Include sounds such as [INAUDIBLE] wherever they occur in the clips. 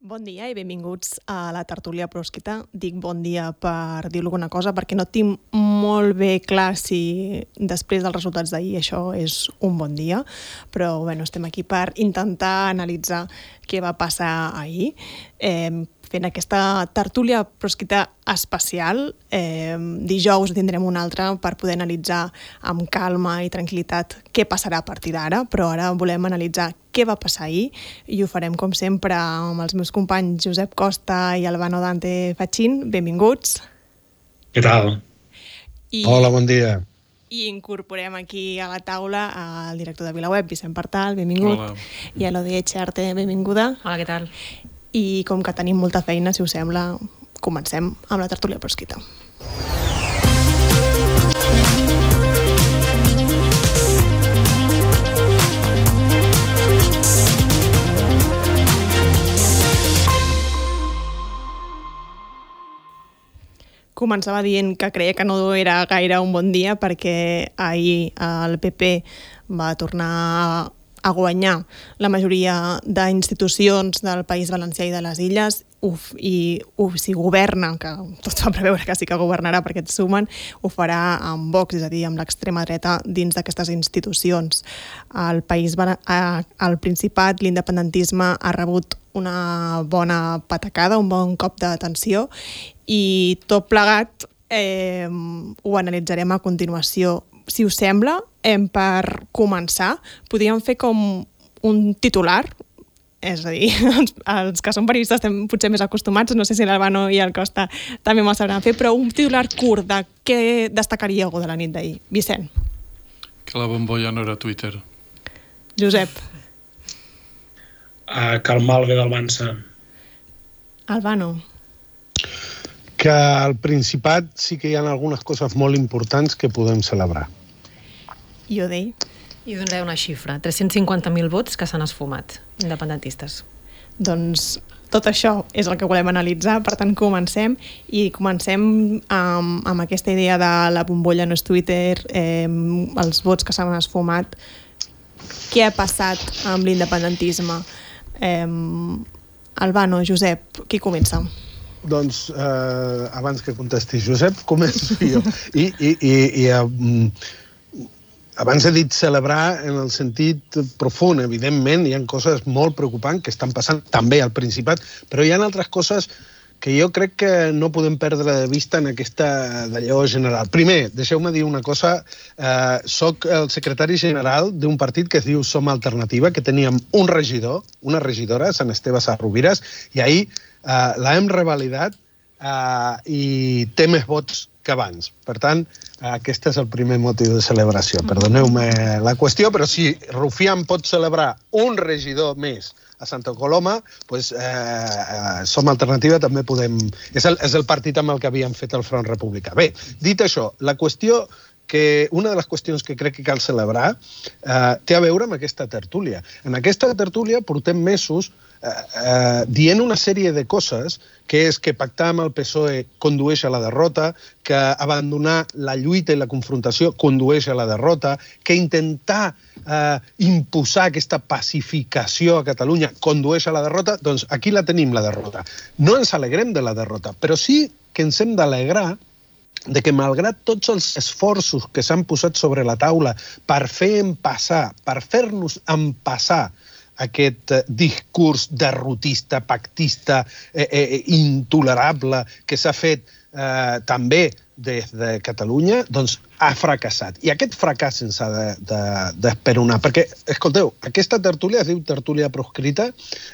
Bon dia i benvinguts a la tertúlia prosquita. Dic bon dia per dir alguna cosa perquè no tinc molt bé clar si després dels resultats d'ahir això és un bon dia, però bueno, estem aquí per intentar analitzar què va passar ahir. Eh, fent aquesta tertúlia prosquita especial. Eh, dijous tindrem una altra per poder analitzar amb calma i tranquil·litat què passarà a partir d'ara, però ara volem analitzar què va passar ahir i ho farem com sempre amb els meus companys Josep Costa i Albano Dante Fachin. Benvinguts. Què tal? I... Hola, bon dia i incorporem aquí a la taula al director de VilaWeb, Vicent Partal, benvingut, Hola. i a l'Odi Echarte, benvinguda. Hola, què tal? I com que tenim molta feina, si us sembla, comencem amb la tertúlia prosquita. començava dient que creia que no era gaire un bon dia perquè ahir el PP va tornar a guanyar la majoria d'institucions del País Valencià i de les Illes uf, i uf, si governa, que tot fa preveure que sí que governarà perquè et sumen, ho farà amb Vox, és a dir, amb l'extrema dreta dins d'aquestes institucions. Al País al Principat l'independentisme ha rebut una bona patacada, un bon cop d'atenció i tot plegat eh, ho analitzarem a continuació si us sembla, em, per començar, podríem fer com un titular, és a dir, els, [LAUGHS] els que són periodistes estem potser més acostumats, no sé si l'Albano i el Costa també m'ho sabran fer, però un titular curt de què destacaríeu de la nit d'ahir. Vicent. Que la bombolla no era Twitter. Josep. Uh, que el mal ve del Mansa. Albano que al Principat sí que hi ha algunes coses molt importants que podem celebrar. Jo deia. Jo donaré una xifra, 350.000 vots que s'han esfumat, independentistes. Doncs tot això és el que volem analitzar, per tant comencem i comencem amb, amb aquesta idea de la bombolla no és Twitter, eh, els vots que s'han esfumat. Què ha passat amb l'independentisme? Eh, Albano, Josep, qui comença? Doncs eh, abans que contesti Josep, començo jo. I, i, i, i eh, abans he dit celebrar en el sentit profund. Evidentment, hi ha coses molt preocupants que estan passant també al Principat, però hi ha altres coses que jo crec que no podem perdre de vista en aquesta d'allò general. Primer, deixeu-me dir una cosa. Eh, soc el secretari general d'un partit que es diu Som Alternativa, que teníem un regidor, una regidora, Sant Esteve Sarrovires, i ahir eh, l'hem revalidat eh, i té més vots que abans. Per tant, aquest és el primer motiu de celebració. Perdoneu-me la qüestió, però si Rufián pot celebrar un regidor més a Santa Coloma, pues, eh, eh, som alternativa, també podem... És el, és el partit amb el que havíem fet el Front Republicà. Bé, dit això, la qüestió que una de les qüestions que crec que cal celebrar eh, té a veure amb aquesta tertúlia. En aquesta tertúlia portem mesos Eh, eh, dient una sèrie de coses, que és que pactar amb el PSOE condueix a la derrota, que abandonar la lluita i la confrontació condueix a la derrota, que intentar eh, imposar aquesta pacificació a Catalunya condueix a la derrota, doncs aquí la tenim, la derrota. No ens alegrem de la derrota, però sí que ens hem d'alegrar de que malgrat tots els esforços que s'han posat sobre la taula per fer empassar, per fer-nos empassar aquest eh, discurs derrotista, pactista, eh, eh, eh, intolerable que s'ha fet eh, també des de Catalunya, doncs ha fracassat. I aquest fracàs se'ns ha d'esperonar. De, de, perquè, escolteu, aquesta tertúlia es diu tertúlia proscrita,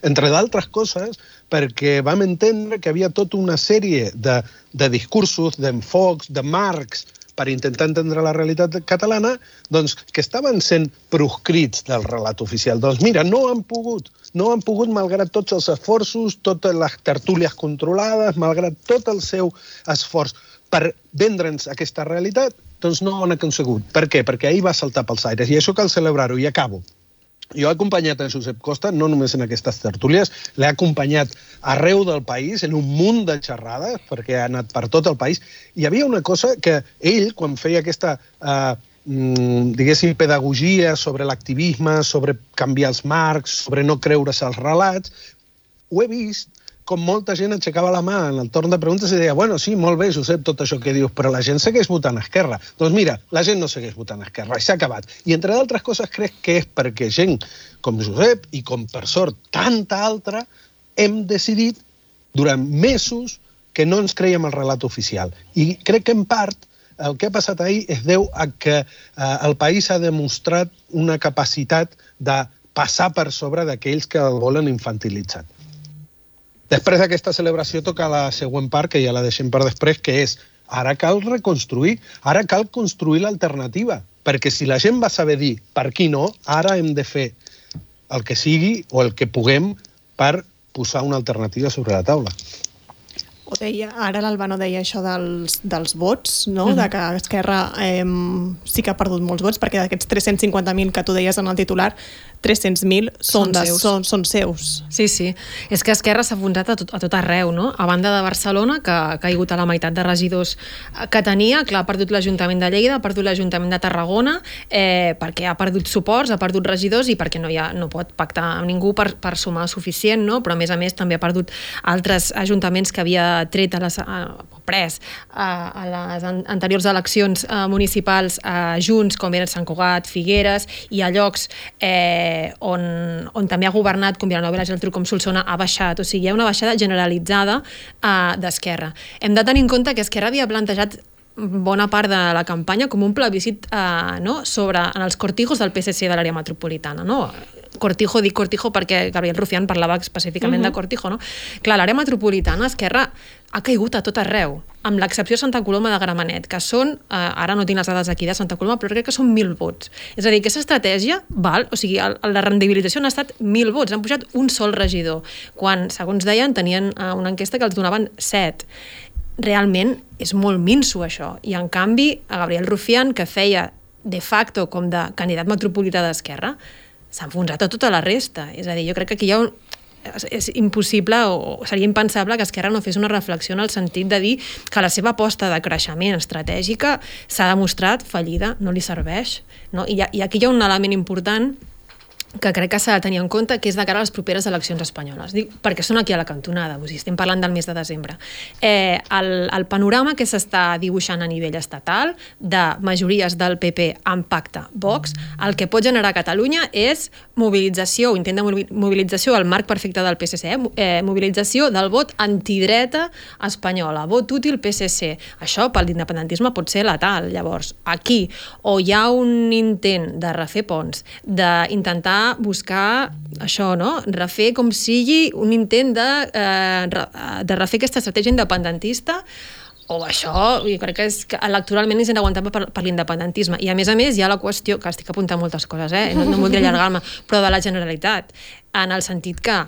entre d'altres coses, perquè vam entendre que havia tota una sèrie de, de discursos, d'enfocs, de marcs per intentar entendre la realitat catalana, doncs, que estaven sent proscrits del relat oficial. Doncs mira, no han pogut, no han pogut, malgrat tots els esforços, totes les tertúlies controlades, malgrat tot el seu esforç per vendre'ns aquesta realitat, doncs no ho han aconsegut. Per què? Perquè ahir va saltar pels aires. I això cal celebrar-ho. I acabo. Jo he acompanyat a Josep Costa, no només en aquestes tertúlies, l'he acompanyat arreu del país, en un munt de xerrades, perquè ha anat per tot el país. Hi havia una cosa que ell, quan feia aquesta, eh, mm, diguéssim, pedagogia sobre l'activisme, sobre canviar els marcs, sobre no creure's els relats, ho he vist com molta gent aixecava la mà en el torn de preguntes i deia, bueno, sí, molt bé, Josep, tot això que dius, però la gent segueix votant a Esquerra. Doncs mira, la gent no segueix votant a Esquerra, s'ha acabat. I entre d'altres coses crec que és perquè gent com Josep i com per sort tanta altra hem decidit durant mesos que no ens creiem el relat oficial. I crec que en part el que ha passat ahir es deu a que eh, el país ha demostrat una capacitat de passar per sobre d'aquells que el volen infantilitzat. Després d'aquesta celebració toca la següent part, que ja la deixem per després, que és ara cal reconstruir, ara cal construir l'alternativa, perquè si la gent va saber dir per qui no, ara hem de fer el que sigui o el que puguem per posar una alternativa sobre la taula. O deia, ara l'Albano deia això dels, dels vots, no? Mm -hmm. de que Esquerra eh, sí que ha perdut molts vots, perquè d'aquests 350.000 que tu deies en el titular, 300.000 són, són, seus. Són, són seus. Sí, sí. És que Esquerra s'ha apuntat a tot, a tot arreu, no? A banda de Barcelona, que ha caigut a la meitat de regidors que tenia, clar, ha perdut l'Ajuntament de Lleida, ha perdut l'Ajuntament de Tarragona, eh, perquè ha perdut suports, ha perdut regidors i perquè no, ha, no pot pactar amb ningú per, per sumar suficient, no? Però, a més a més, també ha perdut altres ajuntaments que havia tret a les, a, pres a, a les anteriors eleccions eh, municipals a Junts, com eren Sant Cugat, Figueres, i a llocs eh, on, on també ha governat, com Vilanova i la Geltrú, com Solsona, ha baixat. O sigui, hi ha una baixada generalitzada eh, d'Esquerra. Hem de tenir en compte que Esquerra havia plantejat bona part de la campanya com un plebiscit eh, no? sobre en els cortijos del PSC de l'àrea metropolitana. No? Cortijo, dic Cortijo perquè Gabriel Rufián parlava específicament uh -huh. de Cortijo. No? Clar, l'àrea metropolitana, Esquerra, ha caigut a tot arreu, amb l'excepció de Santa Coloma de Gramenet, que són, eh, ara no tinc les dades aquí de Santa Coloma, però crec que són 1.000 vots. És a dir, aquesta estratègia, val, o sigui, el, la rendibilització han estat 1.000 vots, han pujat un sol regidor, quan, segons deien, tenien eh, una enquesta que els donaven 7 realment és molt minso això. I en canvi, a Gabriel Rufián, que feia de facto com de candidat metropolità d'Esquerra, s'ha enfonsat a tota la resta. És a dir, jo crec que aquí hi ha un, és impossible o seria impensable que Esquerra no fes una reflexió en el sentit de dir que la seva aposta de creixement estratègica s'ha demostrat fallida, no li serveix. No? I, I aquí hi ha un element important que crec que s'ha de tenir en compte que és de cara a les properes eleccions espanyoles, Dic, perquè són aquí a la cantonada, o sigui, estem parlant del mes de desembre. Eh, el, el panorama que s'està dibuixant a nivell estatal de majories del PP en pacte Vox, el que pot generar Catalunya és mobilització, intent de mobilització al marc perfecte del PSC, eh? eh, mobilització del vot antidreta espanyola, vot útil PSC. Això per l'independentisme pot ser letal. Llavors, aquí, o hi ha un intent de refer ponts, d'intentar buscar això, no? refer com sigui un intent de, eh, de refer aquesta estratègia independentista o això, jo crec que, és, que electoralment és inaguantable per, per l'independentisme. I a més a més hi ha la qüestió, que estic apuntant moltes coses, eh? no, no voldria allargar-me, però de la Generalitat, en el sentit que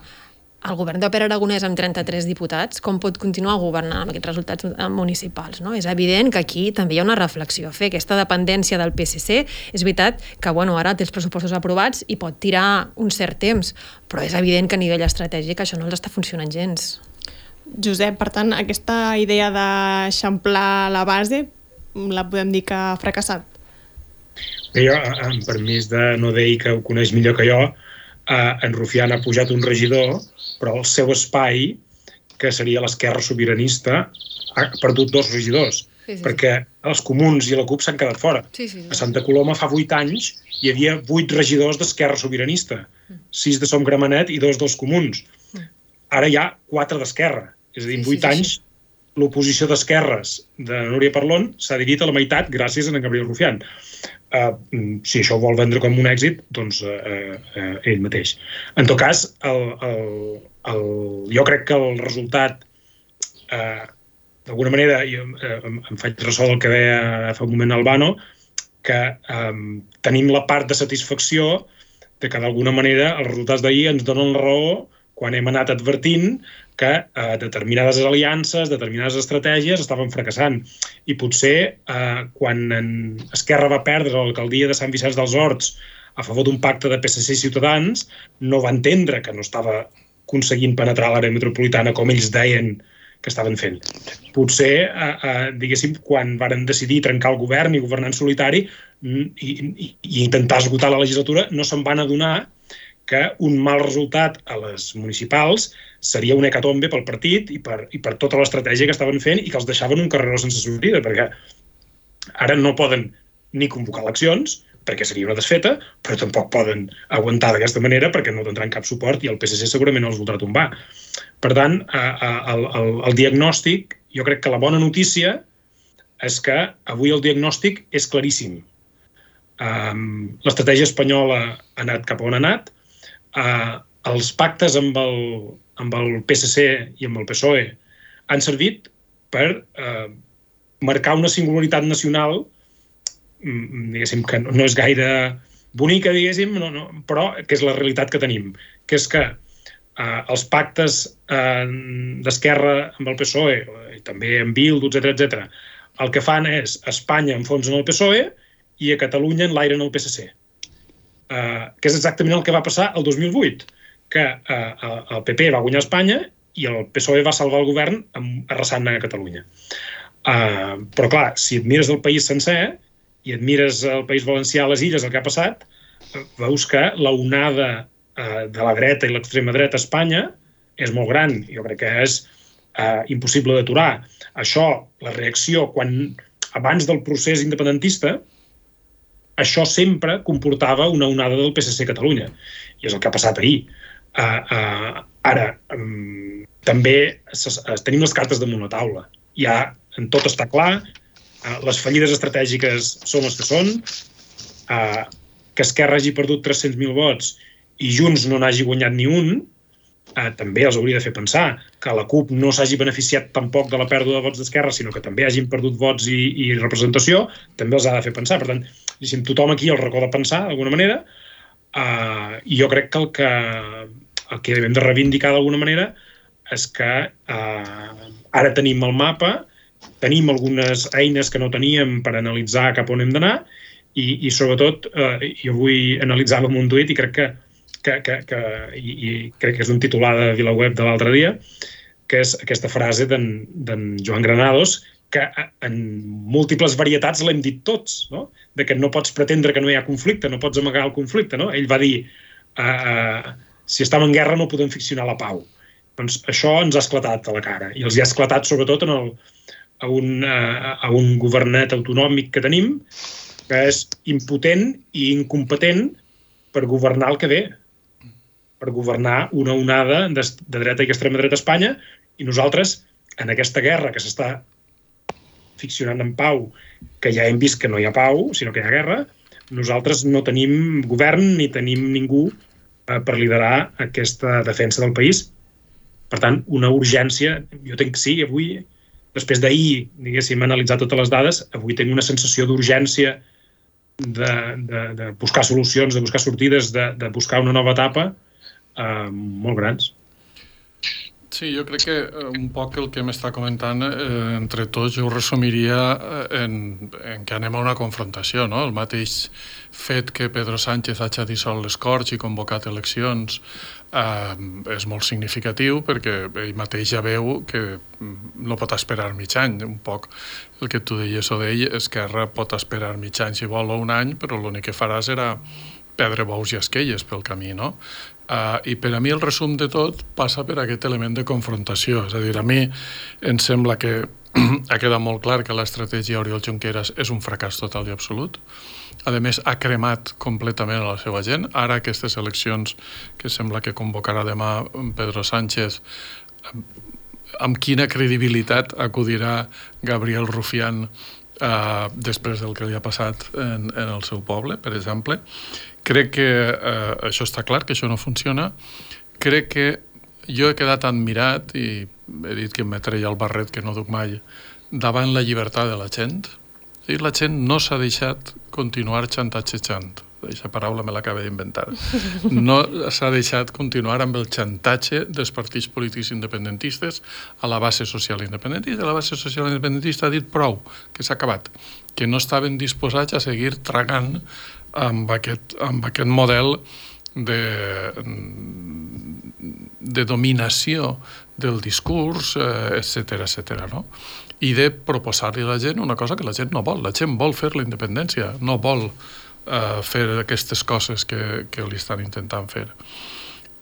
el govern de Pere Aragonès amb 33 diputats, com pot continuar governant amb aquests resultats eh, municipals? No? És evident que aquí també hi ha una reflexió a fer. Aquesta dependència del PSC, és veritat que bueno, ara té els pressupostos aprovats i pot tirar un cert temps, però és evident que a nivell estratègic això no els està funcionant gens. Josep, per tant, aquesta idea d'eixamplar la base la podem dir que ha fracassat? Jo, amb permís de no dir que ho coneix millor que jo, eh, en Rufián ha pujat un regidor, però el seu espai, que seria l'esquerra sobiranista, ha perdut dos regidors, sí, sí. perquè els comuns i la CUP s'han quedat fora. Sí, sí, sí. A Santa Coloma fa vuit anys hi havia vuit regidors d'esquerra sobiranista, mm. sis de Som Gramenet i dos dels comuns. Mm. Ara hi ha quatre d'esquerra. És a dir, en vuit sí, sí, anys l'oposició d'esquerres de Núria Parlon s'ha dividit a la meitat gràcies a en Gabriel Rufián eh, si això ho vol vendre com un èxit, doncs eh, eh, ell mateix. En tot cas, el, el, el, jo crec que el resultat, eh, d'alguna manera, jo, eh, em, em faig ressò del que deia fa un moment Albano, que eh, tenim la part de satisfacció de que d'alguna manera els resultats d'ahir ens donen la raó quan hem anat advertint que eh, determinades aliances, determinades estratègies estaven fracassant. I potser eh, quan en Esquerra va perdre l'alcaldia de Sant Vicenç dels Horts a favor d'un pacte de PSC i Ciutadans, no va entendre que no estava aconseguint penetrar l'àrea metropolitana com ells deien que estaven fent. Potser, eh, eh, diguéssim, quan varen decidir trencar el govern i governar en solitari mm, i, i, i intentar esgotar la legislatura, no se'n van adonar que un mal resultat a les municipals seria un hecatombe pel partit i per, i per tota l'estratègia que estaven fent i que els deixaven un carreró sense sortida, perquè ara no poden ni convocar eleccions, perquè seria una desfeta, però tampoc poden aguantar d'aquesta manera perquè no tindran cap suport i el PSC segurament no els voldrà tombar. Per tant, el, el, el diagnòstic, jo crec que la bona notícia és que avui el diagnòstic és claríssim. Um, L'estratègia espanyola ha anat cap on ha anat. Uh, els pactes amb el, amb el PSC i amb el PSOE han servit per uh, marcar una singularitat nacional Mm, diguéssim, que no és gaire bonica, diguéssim, no, no, però que és la realitat que tenim, que és que eh, els pactes eh, d'Esquerra amb el PSOE, i també amb Bildu, etc etc, el que fan és Espanya enfonsa en el PSOE i a Catalunya en l'aire en el PSC. Eh, que és exactament el que va passar el 2008, que eh, el PP va guanyar Espanya i el PSOE va salvar el govern arrasant a Catalunya. Eh, però clar, si et mires del país sencer, i et mires el País Valencià, les illes, el que ha passat, veus que la onada eh, de la dreta i l'extrema dreta a Espanya és molt gran. Jo crec que és eh, impossible d'aturar. Això, la reacció, quan abans del procés independentista, això sempre comportava una onada del PSC a Catalunya. I és el que ha passat ahir. Uh, uh, ara, um, també tenim les cartes damunt la taula. Ja en tot està clar, Eh, les fallides estratègiques són les que són, uh, que Esquerra hagi perdut 300.000 vots i Junts no n'hagi guanyat ni un, uh, també els hauria de fer pensar que la CUP no s'hagi beneficiat tampoc de la pèrdua de vots d'Esquerra, sinó que també hagin perdut vots i, i representació, també els ha de fer pensar. Per tant, diguéssim, tothom aquí el racó de pensar, d'alguna manera, uh, i jo crec que el que, el que hem de reivindicar d'alguna manera és que uh, ara tenim el mapa, tenim algunes eines que no teníem per analitzar cap on hem d'anar i, i sobretot eh, jo vull analitzar amb un tuit i crec que, que, que, que i, i crec que és un titular de VilaWeb de l'altre dia que és aquesta frase d'en Joan Granados que en múltiples varietats l'hem dit tots, no? de que no pots pretendre que no hi ha conflicte, no pots amagar el conflicte. No? Ell va dir, uh, uh, si estem en guerra no podem ficcionar la pau. Doncs això ens ha esclatat a la cara, i els hi ha esclatat sobretot en el, a un, a, a un governet autonòmic que tenim que és impotent i incompetent per governar el que ve, per governar una onada de, de dreta i extrema dreta a Espanya i nosaltres, en aquesta guerra que s'està ficcionant en pau, que ja hem vist que no hi ha pau, sinó que hi ha guerra, nosaltres no tenim govern ni tenim ningú eh, per liderar aquesta defensa del país. Per tant, una urgència, jo tenc sí, avui després d'ahir, diguéssim, analitzar totes les dades, avui tinc una sensació d'urgència de, de, de buscar solucions, de buscar sortides, de, de buscar una nova etapa eh, molt grans. Sí, jo crec que eh, un poc el que m'està comentant eh, entre tots jo ho resumiria eh, en, en que anem a una confrontació, no? El mateix fet que Pedro Sánchez hagi dissolt les Corts i convocat eleccions eh, és molt significatiu perquè ell mateix ja veu que no pot esperar mig any, un poc el que tu deies o d'ell, Esquerra pot esperar mig any si vol o un any, però l'únic que farà serà perdre bous i esquelles pel camí, no? Uh, I per a mi el resum de tot passa per aquest element de confrontació. És a dir, a mi em sembla que [CLEARS THROAT] ha quedat molt clar que l'estratègia Oriol Junqueras és un fracàs total i absolut. A més, ha cremat completament a la seva gent. Ara aquestes eleccions que sembla que convocarà demà Pedro Sánchez, amb quina credibilitat acudirà Gabriel Rufián eh, després del que li ha passat en, en el seu poble, per exemple. Crec que eh, això està clar, que això no funciona. Crec que jo he quedat admirat, i he dit que em metreia el barret que no duc mai, davant la llibertat de la gent, i la gent no s'ha deixat continuar xantatxejant. Aquesta paraula me l'acaba d'inventar. No s'ha deixat continuar amb el xantatge dels partits polítics independentistes a la base social independentista. La base social independentista ha dit prou, que s'ha acabat, que no estaven disposats a seguir tragant amb aquest, amb aquest model de, de dominació del discurs, etc eh, etc. no? i de proposar-li a la gent una cosa que la gent no vol. La gent vol fer la independència, no vol uh, fer aquestes coses que, que li estan intentant fer.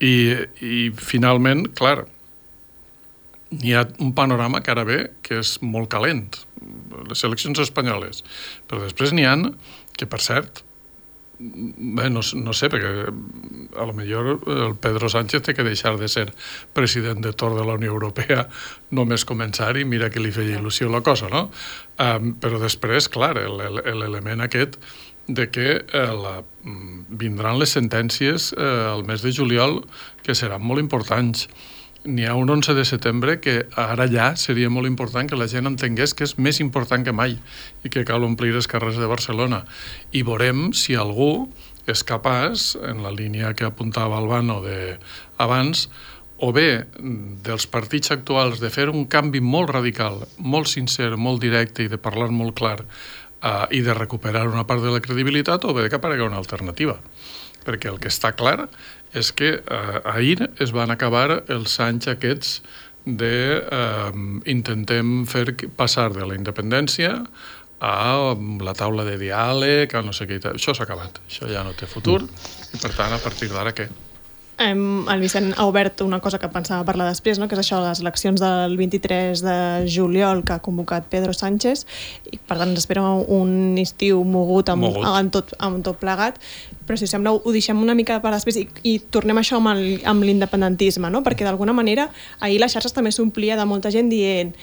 I, i finalment, clar, hi ha un panorama que ara ve que és molt calent, les eleccions espanyoles, però després n'hi han que, per cert, bé, no, no sé, perquè a lo millor el Pedro Sánchez té que deixar de ser president de torn de la Unió Europea només començar i mira que li feia il·lusió la cosa, no? Um, però després, clar, l'element aquest de que eh, la, mm, vindran les sentències eh, al mes de juliol que seran molt importants n'hi ha un 11 de setembre que ara ja seria molt important que la gent entengués que és més important que mai i que cal omplir els carrers de Barcelona. I veurem si algú és capaç, en la línia que apuntava Albano de abans, o bé dels partits actuals de fer un canvi molt radical, molt sincer, molt directe i de parlar molt clar uh, i de recuperar una part de la credibilitat, o bé que aparegui una alternativa. Perquè el que està clar és que eh, ahir es van acabar els anys aquests de eh, intentem fer passar de la independència a la taula de diàleg, a no sé què. Això s'ha acabat. Això ja no té futur. I, per tant, a partir d'ara, què? Um, el Vicent ha obert una cosa que pensava parlar després, no? que és això, les eleccions del 23 de juliol que ha convocat Pedro Sánchez, i per tant ens espera un estiu mogut amb, mogut. amb, tot, amb tot plegat, però si sembla ho deixem una mica per després i, i tornem a això amb l'independentisme, no? perquè d'alguna manera ahir les xarxes també s'omplia de molta gent dient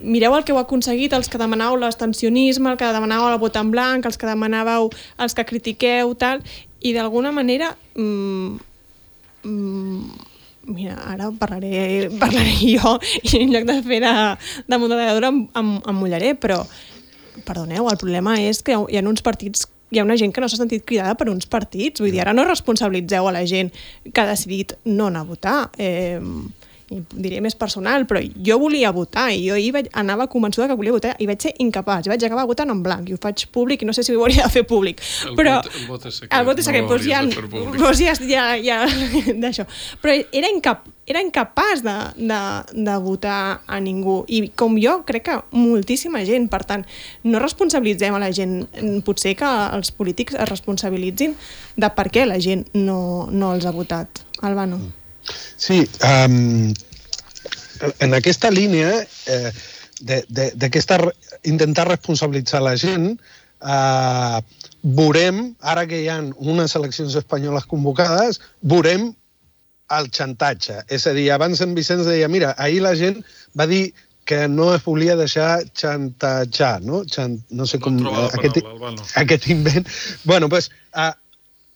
mireu el que heu aconseguit, els que demanàveu l'extensionisme, el que demanàveu el vot en blanc, els que demanàveu els que critiqueu, tal, i d'alguna manera mmm, Mm, mira, ara parlaré, parlaré [LAUGHS] jo i en lloc de fer de, de moderadora em, em, em mullaré, però perdoneu, el problema és que hi ha uns partits hi ha una gent que no s'ha sentit cridada per uns partits. Vull dir, ara no responsabilitzeu a la gent que ha decidit no anar a votar. Eh, diré més personal, però jo volia votar i jo hi vaig, anava convençuda que volia votar i vaig ser incapaç, i vaig acabar votant en blanc i ho faig públic i no sé si ho hauria de fer públic el però vot, el vot és secret, el vot és secret, no doncs ja, doncs ja, ja, ja [LAUGHS] d'això. Però era, incap, era incapaç de, de, de votar a ningú. I com jo crec que moltíssima gent. Per tant, no responsabilitzem a la gent. Potser que els polítics es responsabilitzin de per què la gent no, no els ha votat. Albano mm. Sí, um, en aquesta línia eh, d'aquesta intentar responsabilitzar la gent, eh, veurem, ara que hi ha unes eleccions espanyoles convocades, veurem el xantatge. És a dir, abans en Vicenç deia, mira, ahir la gent va dir que no es volia deixar xantatjar, no? Xant, no sé com... No aquest, paraula, aquest invent. Bueno, doncs, eh, eh,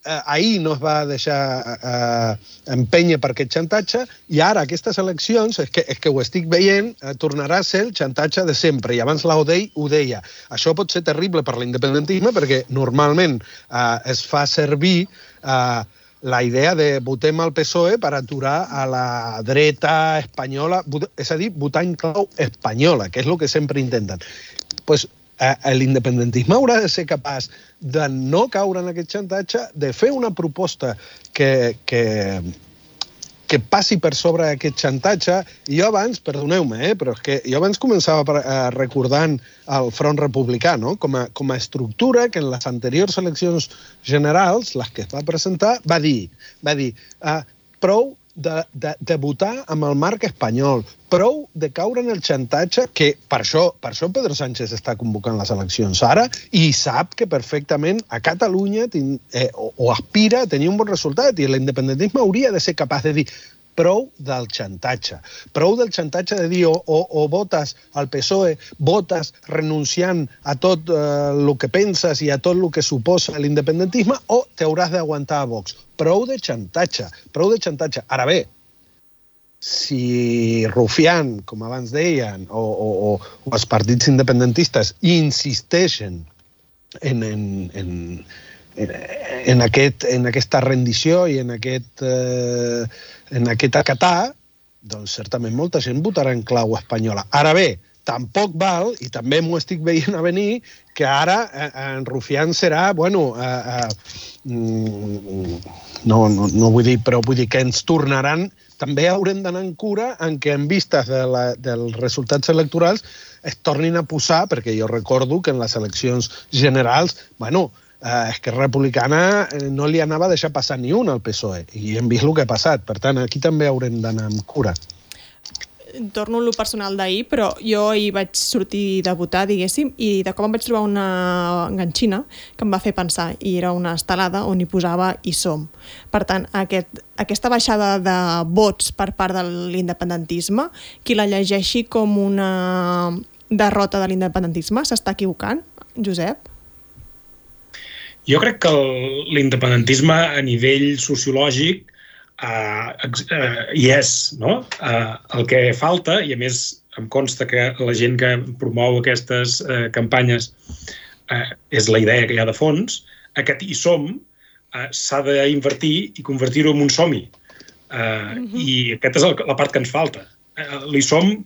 ahir no es va deixar eh, empènyer per aquest xantatge i ara aquestes eleccions, és que, és que ho estic veient, eh, tornarà a ser el xantatge de sempre. I abans l'Odei ho deia. Això pot ser terrible per l'independentisme perquè normalment eh, es fa servir eh, la idea de votem al PSOE per aturar a la dreta espanyola, és a dir, votar en clau espanyola, que és el que sempre intenten. pues, eh, l'independentisme haurà de ser capaç de no caure en aquest xantatge, de fer una proposta que, que, que passi per sobre aquest xantatge. I jo abans, perdoneu-me, eh, però és que jo abans començava per, eh, recordant el Front Republicà, no? com, a, com a estructura que en les anteriors eleccions generals, les que es va presentar, va dir, va dir eh, prou de, de, de votar amb el marc espanyol, prou de caure en el xantatge, que per això, per això Pedro Sánchez està convocant les eleccions ara i sap que perfectament a Catalunya tin, eh, o, o aspira a tenir un bon resultat i l'independentisme hauria de ser capaç de dir prou del xantatge. Prou del xantatge de dir o, o, o votes al PSOE, votes renunciant a tot eh, el que penses i a tot el que suposa l'independentisme o t'hauràs d'aguantar a Vox. Prou de xantatge, prou de xantatge. Ara bé, si Rufián, com abans deien, o, o, o, o els partits independentistes insisteixen en, en, en, en, aquest, en aquesta rendició i en aquest, eh, en aquest acatar, doncs certament molta gent votarà en clau espanyola. Ara bé, tampoc val, i també m'ho estic veient a venir, que ara eh, en Rufián serà, bueno, eh, eh, mm, no, no, no vull dir, però vull dir que ens tornaran, també haurem d'anar en cura en què en vistes de la, dels resultats electorals es tornin a posar, perquè jo recordo que en les eleccions generals, bueno, eh, Esquerra Republicana eh, no li anava a deixar passar ni un al PSOE, i hem vist el que ha passat. Per tant, aquí també haurem d'anar amb cura torno a lo personal d'ahir, però jo hi vaig sortir de votar, diguéssim, i de cop em vaig trobar una enganxina que em va fer pensar, i era una estelada on hi posava i som. Per tant, aquest, aquesta baixada de vots per part de l'independentisme, qui la llegeixi com una derrota de l'independentisme, s'està equivocant, Josep? Jo crec que l'independentisme a nivell sociològic uh, uh, hi és, no? Uh, el que falta, i a més em consta que la gent que promou aquestes uh, campanyes uh, és la idea que hi ha de fons, aquest hi som uh, s'ha d'invertir i convertir-ho en un somi. Uh, uh -huh. I aquesta és el, la part que ens falta. Uh, l'hi som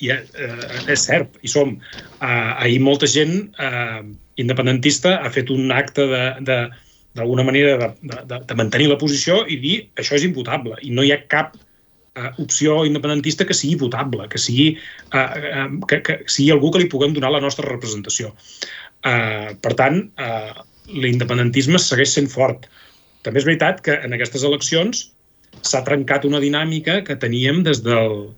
i uh, és cert, hi som. Uh, ahir molta gent uh, independentista ha fet un acte de, de, d'alguna manera de, de, de mantenir la posició i dir això és imputable i no hi ha cap uh, opció independentista que sigui votable, que sigui, uh, uh, que, que sigui algú que li puguem donar la nostra representació. Uh, per tant, uh, l'independentisme segueix sent fort. També és veritat que en aquestes eleccions s'ha trencat una dinàmica que teníem des del,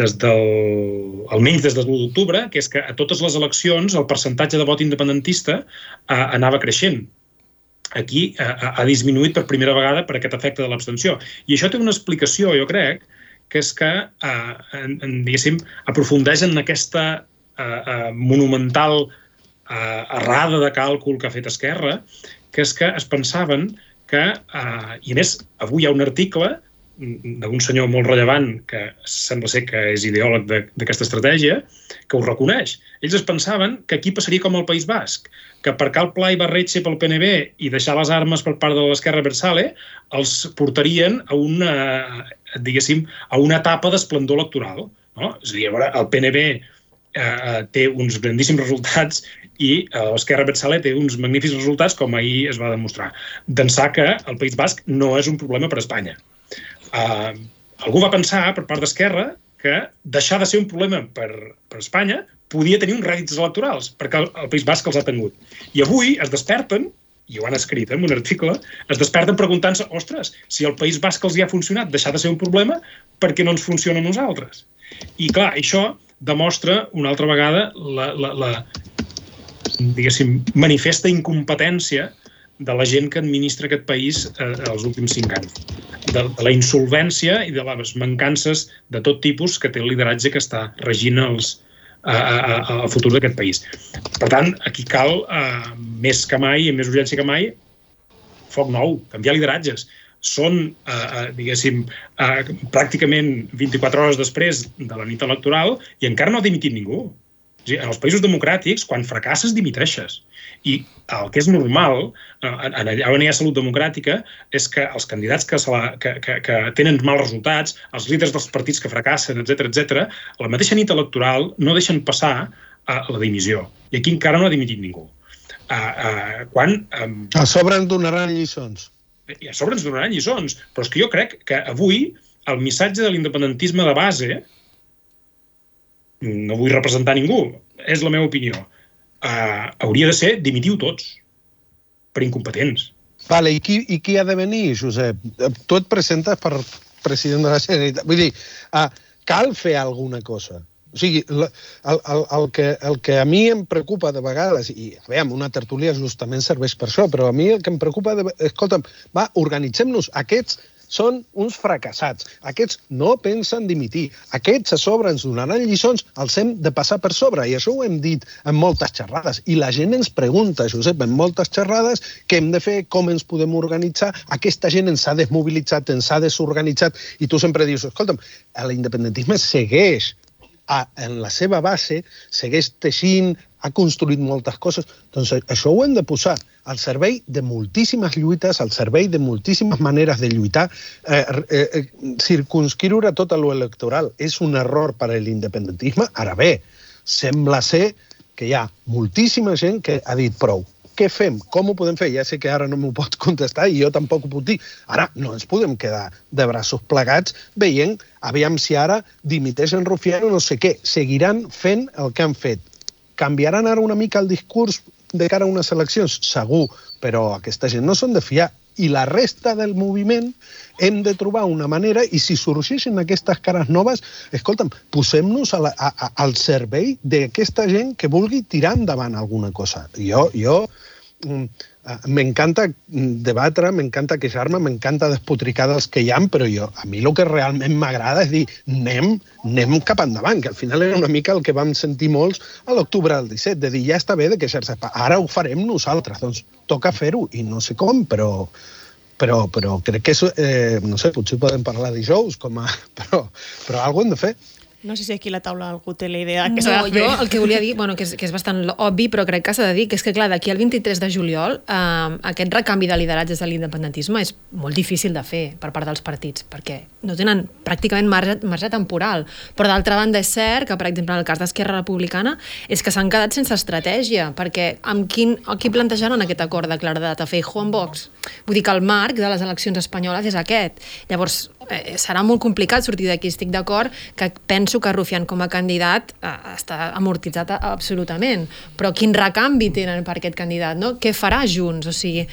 des del, almenys des del 1 d'octubre, que és que a totes les eleccions el percentatge de vot independentista uh, anava creixent aquí ha, eh, ha disminuït per primera vegada per aquest efecte de l'abstenció. I això té una explicació, jo crec, que és que, eh, en, en, diguéssim, aprofundeix en aquesta eh, eh, monumental eh, errada de càlcul que ha fet Esquerra, que és que es pensaven que, eh, i a més, avui hi ha un article d'un senyor molt rellevant que sembla ser que és ideòleg d'aquesta estratègia, que ho reconeix. Ells es pensaven que aquí passaria com al País Basc, que per cal Pla i Barretxe pel PNB i deixar les armes per part de l'esquerra Versale els portarien a una, diguéssim, a una etapa d'esplendor electoral. No? És a dir, veure, el PNB eh, té uns grandíssims resultats i eh, l'esquerra Betzale té uns magnífics resultats, com ahir es va demostrar. D'ençà que el País Basc no és un problema per a Espanya eh, algú va pensar, per part d'Esquerra, que deixar de ser un problema per, per Espanya podia tenir uns rèdits electorals, perquè el, el País Basc els ha tingut. I avui es desperten, i ho han escrit en un article, es desperten preguntant-se, ostres, si el País Basc els hi ha funcionat deixar de ser un problema, per què no ens funciona a nosaltres? I clar, això demostra una altra vegada la, la, la diguéssim, manifesta incompetència de la gent que administra aquest país eh, els últims cinc anys. De, de la insolvència i de les mancances de tot tipus que té el lideratge que està regint els, a, a, a, el futur d'aquest país. Per tant, aquí cal, eh, més que mai, i més urgència que mai, foc nou, canviar lideratges. Són, eh, eh, diguéssim, eh, pràcticament 24 hores després de la nit electoral i encara no ha dimitit ningú. O sigui, en els països democràtics, quan fracasses, dimiteixes. I el que és normal, eh, en allà on hi ha salut democràtica, és que els candidats que, la, que, que, que tenen mals resultats, els líders dels partits que fracassen, etc etc, la mateixa nit electoral no deixen passar a la dimissió. I aquí encara no ha dimitit ningú. Uh, uh, quan... Um, a sobre ens donaran lliçons. I a sobre ens donaran lliçons. Però és que jo crec que avui el missatge de l'independentisme de base no vull representar ningú, és la meva opinió, uh, hauria de ser dimitiu tots, per incompetents. Vale, i qui, i qui ha de venir, Josep? Tu et presentes per president de la Generalitat. Vull dir, uh, cal fer alguna cosa. O sigui, el, el, el, que, el que a mi em preocupa de vegades, i veiem, una tertúlia justament serveix per això, però a mi el que em preocupa, de, escolta'm, va, organitzem-nos. Aquests són uns fracassats. Aquests no pensen dimitir. Aquests a sobre ens donaran lliçons, els hem de passar per sobre. I això ho hem dit en moltes xerrades. I la gent ens pregunta, Josep, en moltes xerrades, què hem de fer, com ens podem organitzar. Aquesta gent ens ha desmobilitzat, ens ha desorganitzat. I tu sempre dius, escolta'm, l'independentisme segueix a, en la seva base, segueix teixint, ha construït moltes coses. Doncs això ho hem de posar al servei de moltíssimes lluites, al servei de moltíssimes maneres de lluitar. Eh, eh, eh, circunscriure tot a l'electoral és un error per a l'independentisme. Ara bé, sembla ser que hi ha moltíssima gent que ha dit prou. Què fem? Com ho podem fer? Ja sé que ara no m'ho pots contestar i jo tampoc ho puc dir. Ara no ens podem quedar de braços plegats veient, aviam si ara dimiteix en Rufián o no sé què. Seguiran fent el que han fet canviaran ara una mica el discurs de cara a unes eleccions? Segur, però aquesta gent no són de fiar. I la resta del moviment hem de trobar una manera i si sorgeixen aquestes cares noves, escolta'm, posem-nos al servei d'aquesta gent que vulgui tirar endavant alguna cosa. Jo, jo mm, m'encanta debatre, m'encanta queixar-me, m'encanta despotricar dels que hi ha, però jo, a mi el que realment m'agrada és dir anem, anem cap endavant, que al final era una mica el que vam sentir molts a l'octubre del 17, de dir ja està bé de queixar-se, ara ho farem nosaltres, doncs toca fer-ho, i no sé com, però, però, però crec que, és, eh, no sé, potser podem parlar dijous, com a, [LAUGHS] però, però alguna hem de fer. No sé si aquí la taula algú té la idea que no, s'ha de fer. Jo el que volia dir, bueno, que és, que és bastant obvi, però crec que s'ha de dir, que és que, clar, d'aquí al 23 de juliol, eh, aquest recanvi de lideratges de l'independentisme és molt difícil de fer per part dels partits, perquè no tenen pràcticament marge, marge temporal. Però d'altra banda és cert que, per exemple, en el cas d'Esquerra Republicana, és que s'han quedat sense estratègia, perquè amb quin, qui plantejaran aquest acord de claredat a Feijóo amb Vox? Vull dir que el marc de les eleccions espanyoles és aquest. Llavors, eh, serà molt complicat sortir d'aquí, estic d'acord, que penso que Rufián com a candidat eh, està amortitzat absolutament, però quin recanvi tenen per aquest candidat, no? Què farà Junts? O sigui,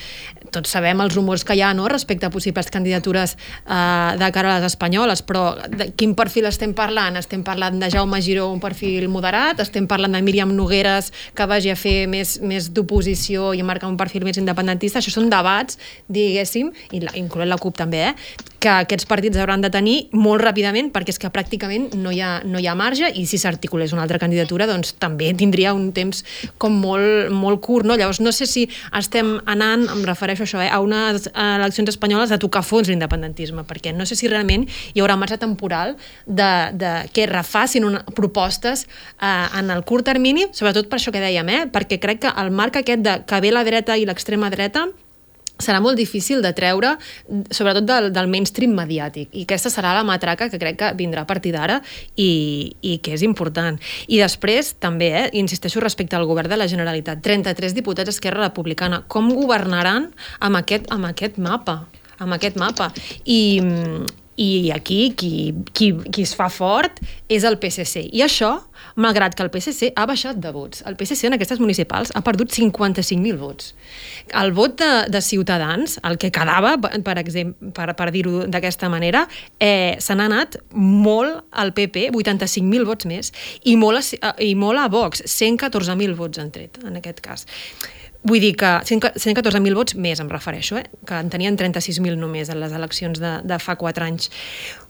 tots sabem els rumors que hi ha no? respecte a possibles candidatures eh, de cara a les espanyoles, però de quin perfil estem parlant? Estem parlant de Jaume Giró, un perfil moderat? Estem parlant de Míriam Nogueres, que vagi a fer més, més d'oposició i marcar un perfil més independentista? Això són debats, diguéssim, i la, incloent la CUP també, eh? que aquests partits hauran de tenir molt ràpidament perquè és que pràcticament no hi ha, no hi ha marge i si s'articulés una altra candidatura doncs també tindria un temps com molt, molt curt. No? Llavors no sé si estem anant, em refereixo a això, eh, a unes eleccions espanyoles de tocar fons l'independentisme, perquè no sé si realment hi haurà marge temporal de, de que refacin una, propostes eh, en el curt termini, sobretot per això que dèiem, eh, perquè crec que el marc aquest de que ve la dreta i l'extrema dreta serà molt difícil de treure, sobretot del, del mainstream mediàtic. I aquesta serà la matraca que crec que vindrà a partir d'ara i, i que és important. I després, també, eh, insisteixo respecte al govern de la Generalitat, 33 diputats d'Esquerra Republicana. Com governaran amb aquest, amb aquest mapa? amb aquest mapa. I, i aquí qui, qui, qui es fa fort és el PSC. I això, malgrat que el PSC ha baixat de vots. El PSC en aquestes municipals ha perdut 55.000 vots. El vot de, de Ciutadans, el que quedava, per, exemple, per, per dir-ho d'aquesta manera, eh, se n'ha anat molt al PP, 85.000 vots més, i molt a, i molt a Vox, 114.000 vots han tret, en aquest cas. Vull dir que 114.000 vots més, em refereixo, eh? que en tenien 36.000 només en les eleccions de, de fa 4 anys.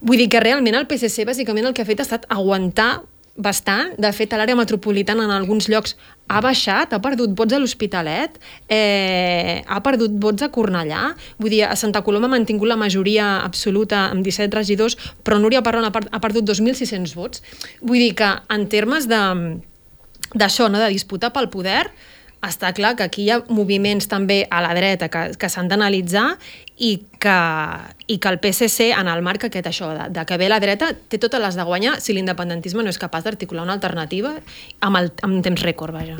Vull dir que realment el PSC bàsicament el que ha fet ha estat aguantar bastant. De fet, a l'àrea metropolitana en alguns llocs ha baixat, ha perdut vots a l'Hospitalet, eh, ha perdut vots a Cornellà. Vull dir, a Santa Coloma ha mantingut la majoria absoluta amb 17 regidors, però Núria Parron ha, ha perdut 2.600 vots. Vull dir que en termes d'això, no, de disputar pel poder, està clar que aquí hi ha moviments també a la dreta que, que s'han d'analitzar i que, i que el PSC, en el marc aquest això, de, de que ve la dreta, té totes les de guanyar si l'independentisme no és capaç d'articular una alternativa amb, el, amb temps rècord, vaja.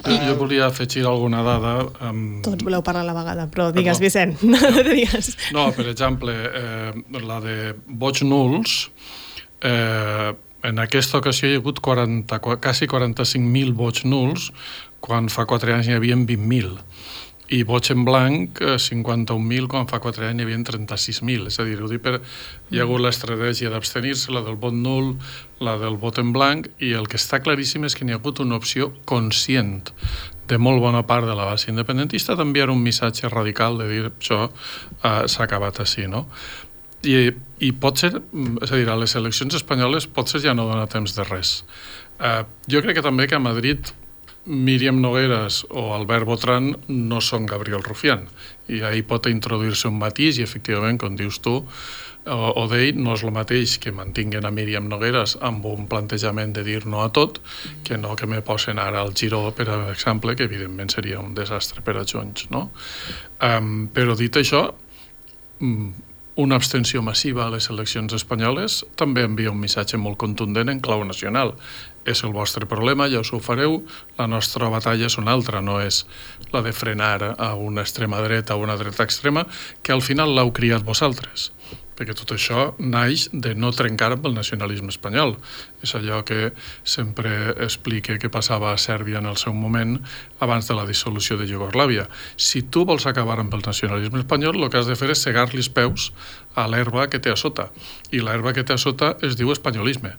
Uh, jo volia afegir alguna dada... Amb... Tots voleu parlar a la vegada, però digues, Perdó. Vicent, [LAUGHS] no digues. No, per exemple, eh, la de vots nuls, eh, en aquesta ocasió hi ha hagut 40, quasi 45.000 vots nuls, quan fa 4 anys n'hi havia 20.000 i vots en blanc 51.000 quan fa 4 anys n'hi havia 36.000 és a dir, ho dic per, hi ha hagut l'estratègia d'abstenir-se, la del vot nul la del vot en blanc i el que està claríssim és que n'hi ha hagut una opció conscient de molt bona part de la base independentista d'enviar un missatge radical de dir això uh, s'ha acabat així, no? I, i pot ser, és a dir, a les eleccions espanyoles potser ja no dona temps de res. Uh, jo crec que també que a Madrid Míriam Nogueras o Albert Botran no són Gabriel Rufián i ahir pot introduir-se un matís i efectivament, com dius tu, o, d'ell no és el mateix que mantinguen a Míriam Nogueras amb un plantejament de dir no a tot que no que me posen ara al Giró per exemple, que evidentment seria un desastre per a Junts no? Um, però dit això mm, una abstenció massiva a les eleccions espanyoles també envia un missatge molt contundent en clau nacional. És el vostre problema, ja us ho fareu, la nostra batalla és una altra, no és la de frenar a una extrema dreta o una dreta extrema, que al final l'heu criat vosaltres perquè tot això naix de no trencar amb el nacionalisme espanyol. És allò que sempre explique que passava a Sèrbia en el seu moment abans de la dissolució de Iugoslàvia. Si tu vols acabar amb el nacionalisme espanyol, el que has de fer és segar-li els peus a l'herba que té a sota. I l'herba que té a sota es diu espanyolisme.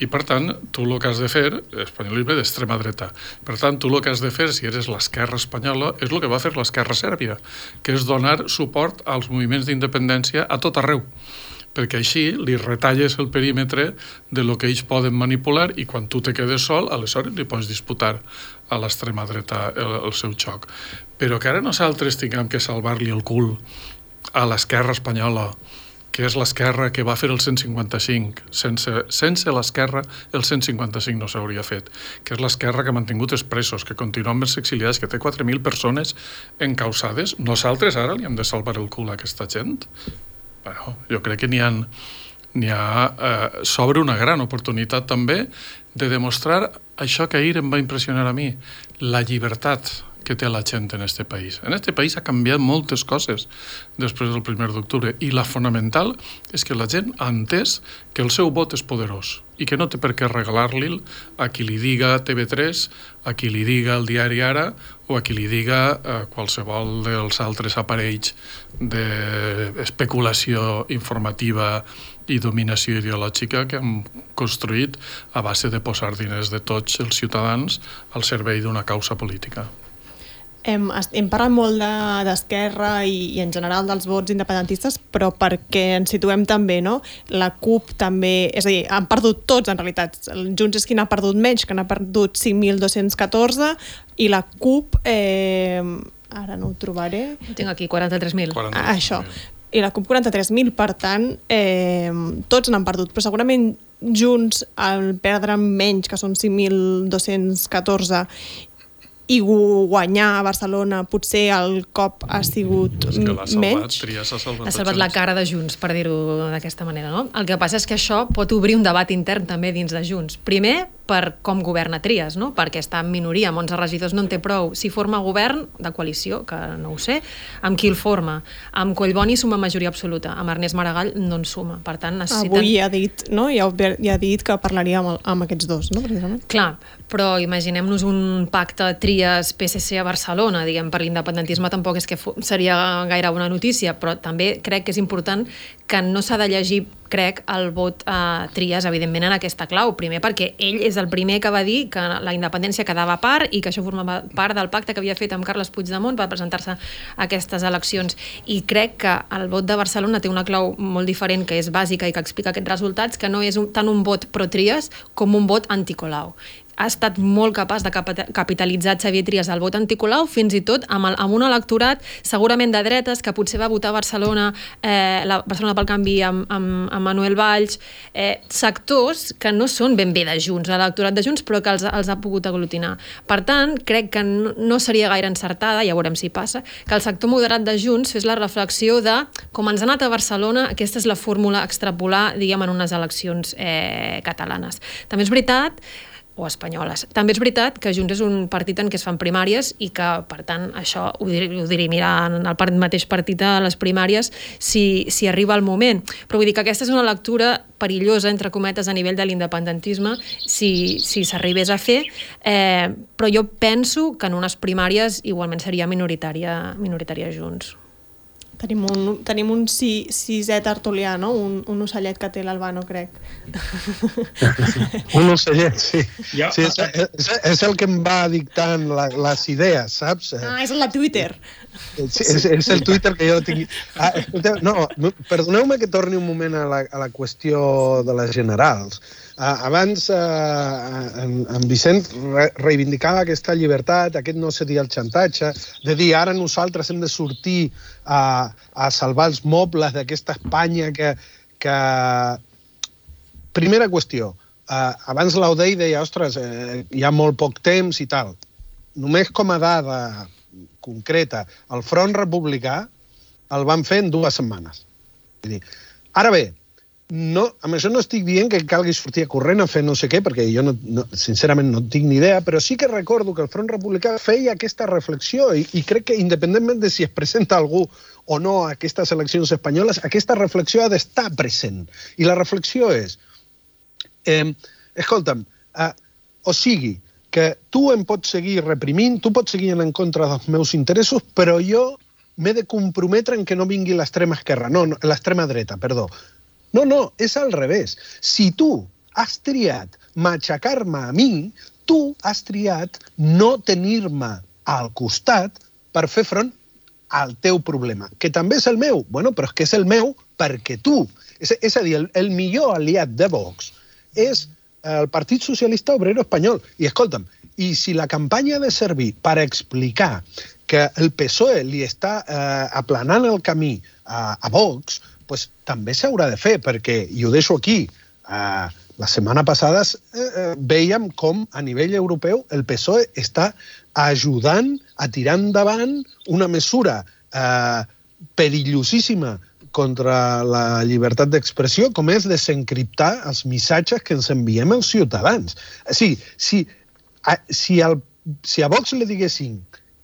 I, per tant, tu el que has de fer, espanyolisme d'extrema dreta, per tant, tu el que has de fer, si eres l'esquerra espanyola, és el que va fer l'esquerra sèrbia, que és donar suport als moviments d'independència a tot arreu perquè així li retalles el perímetre de lo que ells poden manipular i quan tu te quedes sol, aleshores li pots disputar a l'extrema dreta el, el seu xoc. Però que ara nosaltres tinguem que salvar-li el cul a l'esquerra espanyola que és l'esquerra que va fer el 155. Sense, sense l'esquerra, el 155 no s'hauria fet. Que és l'esquerra que ha mantingut els presos, que continua amb els exiliats, que té 4.000 persones encausades. Nosaltres ara li hem de salvar el cul a aquesta gent? Bueno, jo crec que n'hi ha, n'hi ha eh, sobre una gran oportunitat també de demostrar això que ahir em va impressionar a mi, la llibertat que té la gent en este país. En este país ha canviat moltes coses després del primer d'octubre i la fonamental és que la gent ha entès que el seu vot és poderós i que no té per què regalar-li a qui li diga TV3, a qui li diga el diari Ara o a qui li diga eh, qualsevol dels altres aparells d'especulació informativa i dominació ideològica que hem construït a base de posar diners de tots els ciutadans al servei d'una causa política. Hem, hem parlat molt d'Esquerra de, i, i en general dels vots independentistes, però perquè ens situem també, no? La CUP també, és a dir, han perdut tots en realitat. El Junts és qui n'ha perdut menys, que n'ha perdut 5.214 i la CUP, eh, ara no ho trobaré... Tinc aquí 43.000. 43 ah, això. I la CUP 43.000, per tant, eh, tots n'han perdut, però segurament Junts al perdre menys, que són 5.214, i guanyar a Barcelona potser el cop ha sigut és que salvat, menys. Trias ha salvat, ha salvat la cara de Junts, per dir-ho d'aquesta manera. No? El que passa és que això pot obrir un debat intern també dins de Junts. Primer, per com governa Trias, no? perquè està en minoria, amb 11 regidors no en té prou. Si forma govern de coalició, que no ho sé, amb qui el forma? Amb Collboni suma majoria absoluta, amb Ernest Maragall no en suma. Per tant, necessiten... Avui ja ha dit, no? ja, ja ha dit que parlaria amb, el, amb aquests dos, no? precisament. Clar, però imaginem-nos un pacte Trias-PSC a Barcelona, diguem, per l'independentisme tampoc és que seria gaire bona notícia, però també crec que és important que no s'ha de llegir crec, el vot a Trias, evidentment, en aquesta clau. Primer perquè ell és el primer que va dir que la independència quedava a part i que això formava part del pacte que havia fet amb Carles Puigdemont per presentar-se a aquestes eleccions. I crec que el vot de Barcelona té una clau molt diferent, que és bàsica i que explica aquests resultats, que no és un, tant un vot pro-Trias com un vot anticolau ha estat molt capaç de capitalitzar Xavier Trias al vot anticolau, fins i tot amb, el, amb un electorat segurament de dretes que potser va votar Barcelona, eh, la Barcelona pel Canvi amb, amb, amb Manuel Valls, eh, sectors que no són ben bé de Junts, l'electorat de Junts, però que els, els ha pogut aglutinar. Per tant, crec que no, no seria gaire encertada, ja veurem si passa, que el sector moderat de Junts fes la reflexió de com ens ha anat a Barcelona, aquesta és la fórmula extrapolar, diguem, en unes eleccions eh, catalanes. També és veritat o espanyoles. També és veritat que Junts és un partit en què es fan primàries i que, per tant, això ho, dir, ho dirimirà en el mateix partit a les primàries si, si arriba el moment. Però vull dir que aquesta és una lectura perillosa, entre cometes, a nivell de l'independentisme, si s'arribés si a fer, eh, però jo penso que en unes primàries igualment seria minoritària, minoritària Junts. Tenim un, tenim un si, sisè tertulià, no? Un, un ocellet que té l'Albano, crec. [LAUGHS] un ocellet, sí. Ja. sí és, és, és el que em va dictant la, les idees, saps? Ah, és la Twitter. Sí, és, és el Twitter que jo tinc... Ah, escolteu, no, perdoneu-me que torni un moment a la, a la qüestió de les generals. Uh, abans uh, en, en Vicent re reivindicava aquesta llibertat, aquest no seria el xantatge, de dir ara nosaltres hem de sortir a, a salvar els mobles d'aquesta Espanya que, que... Primera qüestió, uh, abans l'Audei deia, ostres, eh, hi ha molt poc temps i tal. Només com a dada concreta, el front republicà el van fer en dues setmanes. Vull dir, ara bé, no, amb això no estic dient que calgui sortir a corrent a fer no sé què, perquè jo no, no, sincerament no tinc ni idea, però sí que recordo que el Front Republicà feia aquesta reflexió i, i crec que independentment de si es presenta algú o no a aquestes eleccions espanyoles, aquesta reflexió ha d'estar present. I la reflexió és, eh, escolta'm, eh, o sigui, que tu em pots seguir reprimint, tu pots seguir en contra dels meus interessos, però jo m'he de comprometre en que no vingui l'extrema esquerra, no, no l'extrema dreta, perdó. No, no, és al revés. Si tu has triat matxacar-me a mi, tu has triat no tenir-me al costat per fer front al teu problema, que també és el meu. Bueno, però és que és el meu perquè tu. És, és a dir, el, el millor aliat de Vox és el Partit Socialista Obrero Espanyol. I escolta'm, i si la campanya ha de servir per explicar que el PSOE li està eh, aplanant el camí a, a Vox, pues, també s'haurà de fer, perquè, i ho deixo aquí, eh, la setmana passada eh, eh, veiem com a nivell europeu el PSOE està ajudant a tirar endavant una mesura eh, perillosíssima contra la llibertat d'expressió, com és desencriptar els missatges que ens enviem als ciutadans. Sí, si, a, si, al, si a Vox li diguessin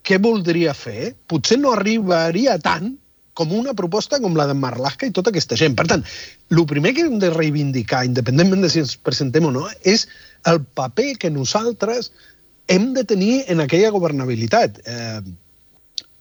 què voldria fer, potser no arribaria tant com una proposta com la de Marlaska i tota aquesta gent. Per tant, el primer que hem de reivindicar, independentment de si ens presentem o no, és el paper que nosaltres hem de tenir en aquella governabilitat. Eh,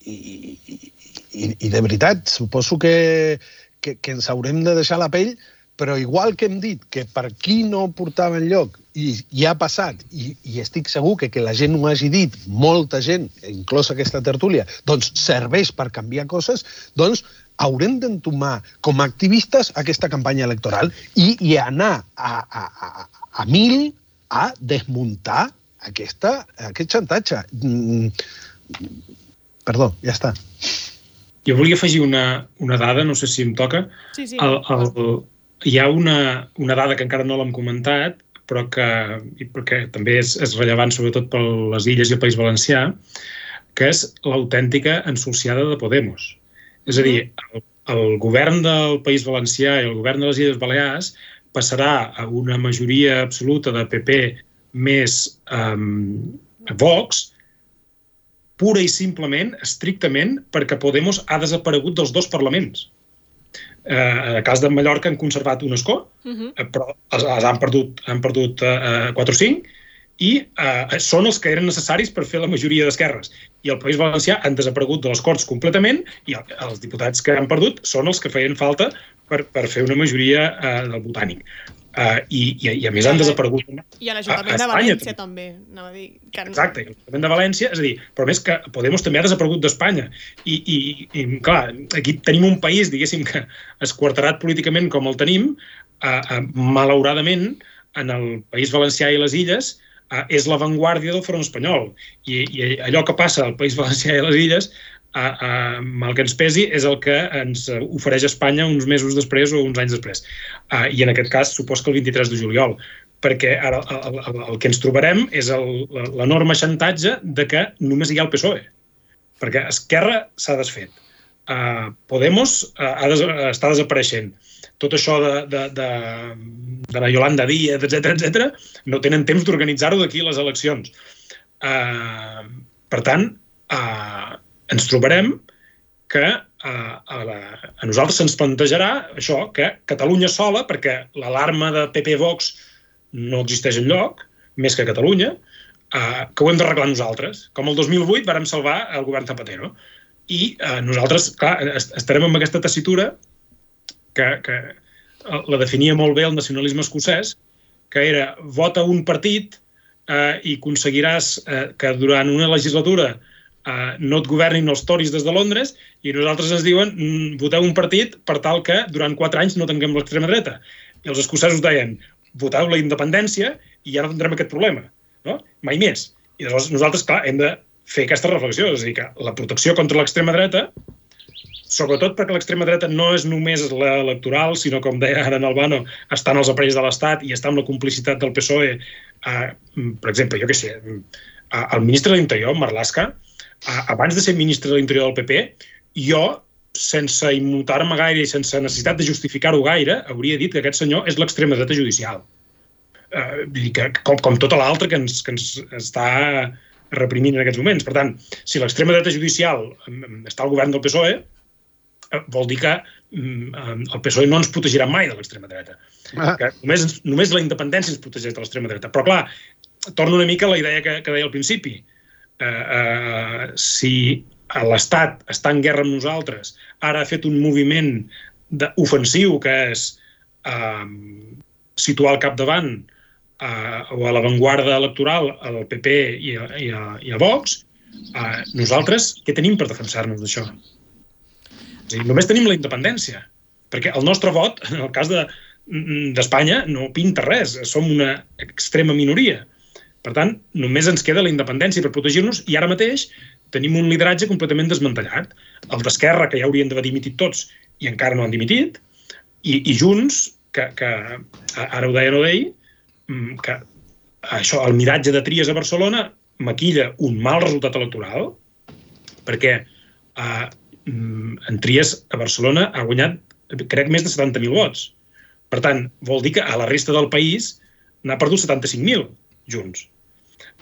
i, i, I de veritat, suposo que, que, que ens haurem de deixar la pell, però igual que hem dit que per qui no portava lloc i, i ha passat, i, i estic segur que que la gent ho hagi dit, molta gent, inclosa aquesta tertúlia, doncs serveix per canviar coses, doncs haurem d'entomar com a activistes aquesta campanya electoral i, i anar a, a, a, a mil a desmuntar aquesta, aquest xantatge. Mm, perdó, ja està. Jo volia afegir una, una dada, no sé si em toca. Sí, sí. El, el, hi ha una, una dada que encara no l'hem comentat, però que i perquè també és, és rellevant sobretot per les illes i el País Valencià, que és l'autèntica ensuciada de Podemos. És a dir, el, el govern del País Valencià i el govern de les Illes Balears passarà a una majoria absoluta de PP més um, Vox, pura i simplement, estrictament, perquè Podemos ha desaparegut dels dos parlaments. Eh, en el cas de Mallorca han conservat un escó, uh -huh. però els, els han perdut, han perdut eh, 4 o 5, i eh, són els que eren necessaris per fer la majoria d'esquerres. I el País Valencià han desaparegut de les Corts completament i el, els diputats que han perdut són els que feien falta per, per fer una majoria eh, del botànic. Uh, i, i, i a més han desaparegut I a l'Ajuntament de València també. No, dir, que... Exacte, i l'Ajuntament de València, és a dir, però més que Podemos també ha desaparegut d'Espanya. I, i, I, clar, aquí tenim un país, diguéssim, que esquarterat políticament com el tenim, uh, uh, malauradament, en el País Valencià i les Illes, uh, és l'avantguàrdia del front espanyol. I, I allò que passa al País Valencià i les Illes a, a, mal que ens pesi, és el que ens ofereix Espanya uns mesos després o uns anys després. Uh, I en aquest cas, supos que el 23 de juliol perquè ara el, el, el que ens trobarem és l'enorme xantatge de que només hi ha el PSOE. Perquè Esquerra s'ha desfet. Uh, Podemos uh, des, està desapareixent. Tot això de, de, de, de la Yolanda Díaz, etc etc, no tenen temps d'organitzar-ho d'aquí les eleccions. Uh, per tant, uh, ens trobarem que a, a, la, a nosaltres se'ns plantejarà això, que Catalunya sola, perquè l'alarma de PP Vox no existeix en lloc, més que Catalunya, eh, que ho hem d'arreglar nosaltres. Com el 2008 vàrem salvar el govern Zapatero. I eh, nosaltres, clar, estarem amb aquesta tessitura que, que la definia molt bé el nacionalisme escocès, que era vota un partit eh, i aconseguiràs eh, que durant una legislatura eh, no et governin els toris des de Londres i nosaltres ens diuen mm, voteu un partit per tal que durant quatre anys no tinguem l'extrema dreta. I els escocesos deien voteu la independència i ja no tindrem aquest problema. No? Mai més. I llavors nosaltres, clar, hem de fer aquesta reflexió. És a dir, que la protecció contra l'extrema dreta, sobretot perquè l'extrema dreta no és només l'electoral, sinó, com deia ara en Albano, està en els aparells de l'Estat i està amb la complicitat del PSOE. Eh, per exemple, jo què sé, eh, el ministre de l'Interior, Marlaska, abans de ser ministre de l'Interior del PP, jo, sense immutar-me gaire i sense necessitat de justificar-ho gaire, hauria dit que aquest senyor és l'extrema dreta judicial. Uh, que, com, com tota l'altra que, ens, que ens està reprimint en aquests moments. Per tant, si l'extrema dreta judicial està al govern del PSOE, eh, vol dir que mm, el PSOE no ens protegirà mai de l'extrema dreta. Ah. Que només, només la independència ens protegeix de l'extrema dreta. Però, clar, torno una mica a la idea que, que deia al principi. Uh, uh, si l'Estat està en guerra amb nosaltres, ara ha fet un moviment ofensiu que és uh, situar al capdavant uh, o a l'avantguarda electoral al PP i a, i a, i a Vox, uh, nosaltres què tenim per defensar-nos d'això? només tenim la independència, perquè el nostre vot, en el cas d'Espanya, de, no pinta res, som una extrema minoria. Per tant, només ens queda la independència per protegir-nos i ara mateix tenim un lideratge completament desmantellat. El d'Esquerra, que ja haurien d'haver dimitit tots i encara no han dimitit, i, i Junts, que, que ara ho deia no deia, mm, que això, el miratge de Tries a Barcelona maquilla un mal resultat electoral, perquè eh, Mm, en Tries a Barcelona ha guanyat, crec, més de 70.000 vots. Per tant, vol dir que a la resta del país n'ha perdut 75.000 junts.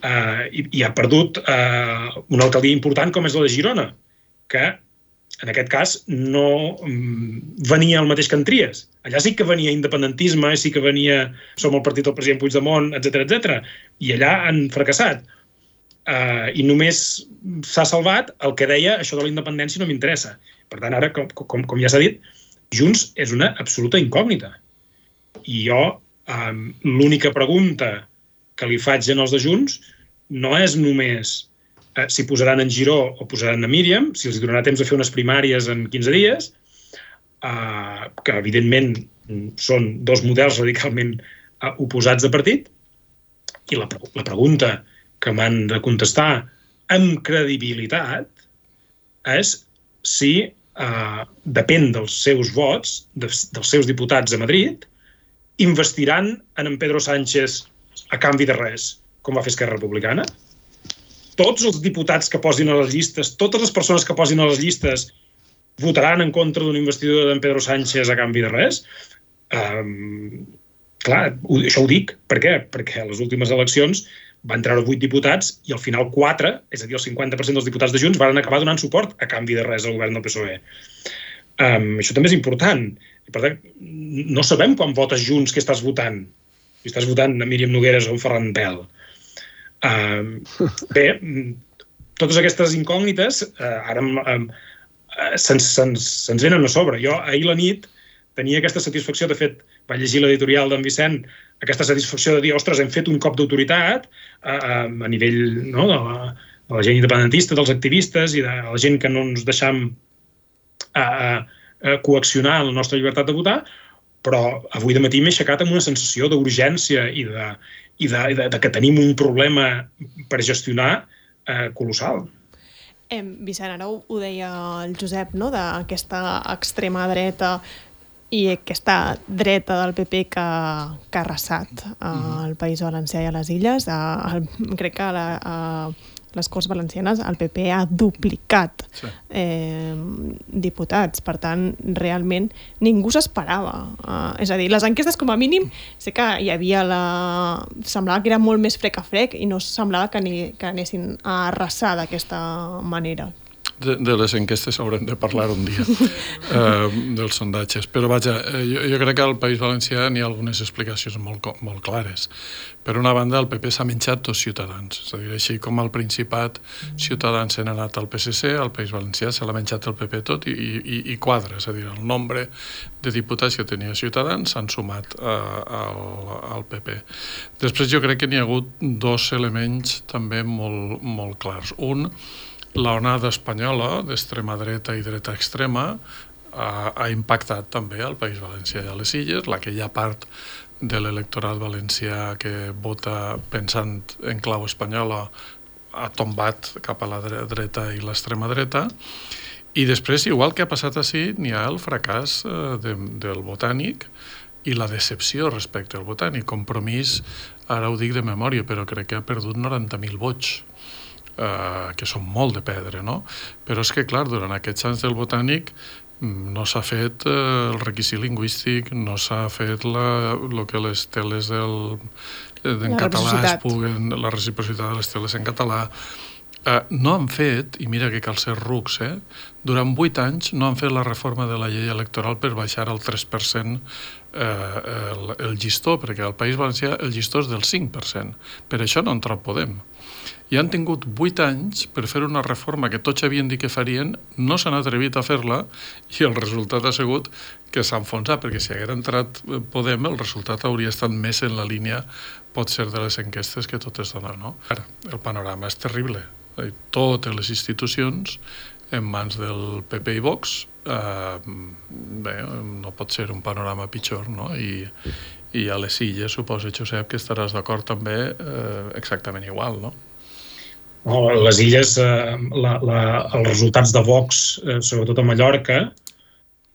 Uh, i, I ha perdut uh, una alcaldia important com és la de Girona, que en aquest cas no um, venia el mateix que en Tries. Allà sí que venia independentisme, sí que venia som el partit del president Puigdemont, etc etc. i allà han fracassat eh, i només s'ha salvat el que deia això de la independència no m'interessa. Per tant, ara, com, com, com ja s'ha dit, Junts és una absoluta incògnita. I jo, eh, l'única pregunta que li faig als de Junts no és només eh, si posaran en Giró o posaran en Míriam, si els donarà temps de fer unes primàries en 15 dies, eh, que evidentment són dos models radicalment eh, oposats de partit, i la, la pregunta que m'han de contestar amb credibilitat és si eh, depèn dels seus vots, de, dels seus diputats a Madrid, investiran en en Pedro Sánchez a canvi de res, com va fer Esquerra Republicana? Tots els diputats que posin a les llistes, totes les persones que posin a les llistes votaran en contra d'una investidura d'en Pedro Sánchez a canvi de res? Um, clar, això ho dic. Per què? Perquè a les últimes eleccions van treure 8 diputats i al final 4, és a dir, el 50% dels diputats de Junts, van acabar donant suport a canvi de res al govern del PSOE. Um, això també és important. Per tant, no sabem quan votes Junts què estàs votant. Si estàs votant a Míriam Nogueres o a Ferran Pèl. Um, [LAUGHS] bé, totes aquestes incògnites uh, ara um, se'ns se se venen a sobre. Jo ahir la nit tenia aquesta satisfacció, de fet, vaig llegir l'editorial d'en Vicent, aquesta satisfacció de dir, ostres, hem fet un cop d'autoritat a, a, a nivell no, de, la, de la gent independentista, dels activistes i de la gent que no ens deixam a, a coaccionar la nostra llibertat de votar, però avui de matí m'he aixecat amb una sensació d'urgència i, de, i, de, de, de que tenim un problema per gestionar eh, colossal. Eh, Vicent, ara ho, ho deia el Josep, no?, d'aquesta extrema dreta i aquesta dreta del PP que, que ha arrasat uh, al País Valencià i a les Illes. Uh, el, crec que la, uh, les Corts Valencianes el PP ha duplicat sí. eh, diputats. Per tant, realment ningú s'esperava. Uh, és a dir, les enquestes com a mínim sé que hi havia la... semblava que era molt més frec a frec i no semblava que, ni, que anessin a arrasar d'aquesta manera de, de les enquestes haurem de parlar un dia, [LAUGHS] eh, dels sondatges. Però vaja, eh, jo, jo crec que al País Valencià n'hi ha algunes explicacions molt, molt clares. Per una banda, el PP s'ha menjat dos ciutadans. És a dir, així com al Principat ciutadans s'han anat al PSC, al País Valencià se l'ha menjat el PP tot i, i, i quadra. És a dir, el nombre de diputats que tenia ciutadans s'han sumat eh, al, al PP. Després jo crec que n'hi ha hagut dos elements també molt, molt clars. Un, la onada espanyola d'extrema dreta i dreta extrema ha, ha impactat també al País Valencià i a les Illes, aquella part de l'electorat valencià que vota pensant en clau espanyola ha tombat cap a la dreta i l'extrema dreta i després, igual que ha passat així, n'hi ha el fracàs eh, de, del botànic i la decepció respecte al botànic. Compromís, ara ho dic de memòria, però crec que ha perdut 90.000 vots eh, que són molt de pedra, no? Però és que, clar, durant aquests anys del botànic mm, no s'ha fet eh, el requisit lingüístic, no s'ha fet la, lo que les teles del, en català es puguen, la reciprocitat de les teles en català, eh, no han fet, i mira que cal ser rucs, eh, durant vuit anys no han fet la reforma de la llei electoral per baixar al 3% eh, el, el llistó, perquè al País Valencià el llistó és del 5%. Per això no entra Podem. I han tingut vuit anys per fer una reforma que tots havien dit que farien, no s'han atrevit a fer-la i el resultat ha sigut que s'ha enfonsat, perquè si haguera entrat Podem el resultat hauria estat més en la línia pot ser de les enquestes que totes donen. No? Ara, el panorama és terrible. Totes les institucions en mans del PP i Vox eh, bé, no pot ser un panorama pitjor, no? I, i a les illes suposo, Josep, que estaràs d'acord també eh, exactament igual, no? No, les illes, eh, la, la, els resultats de Vox, eh, sobretot a Mallorca,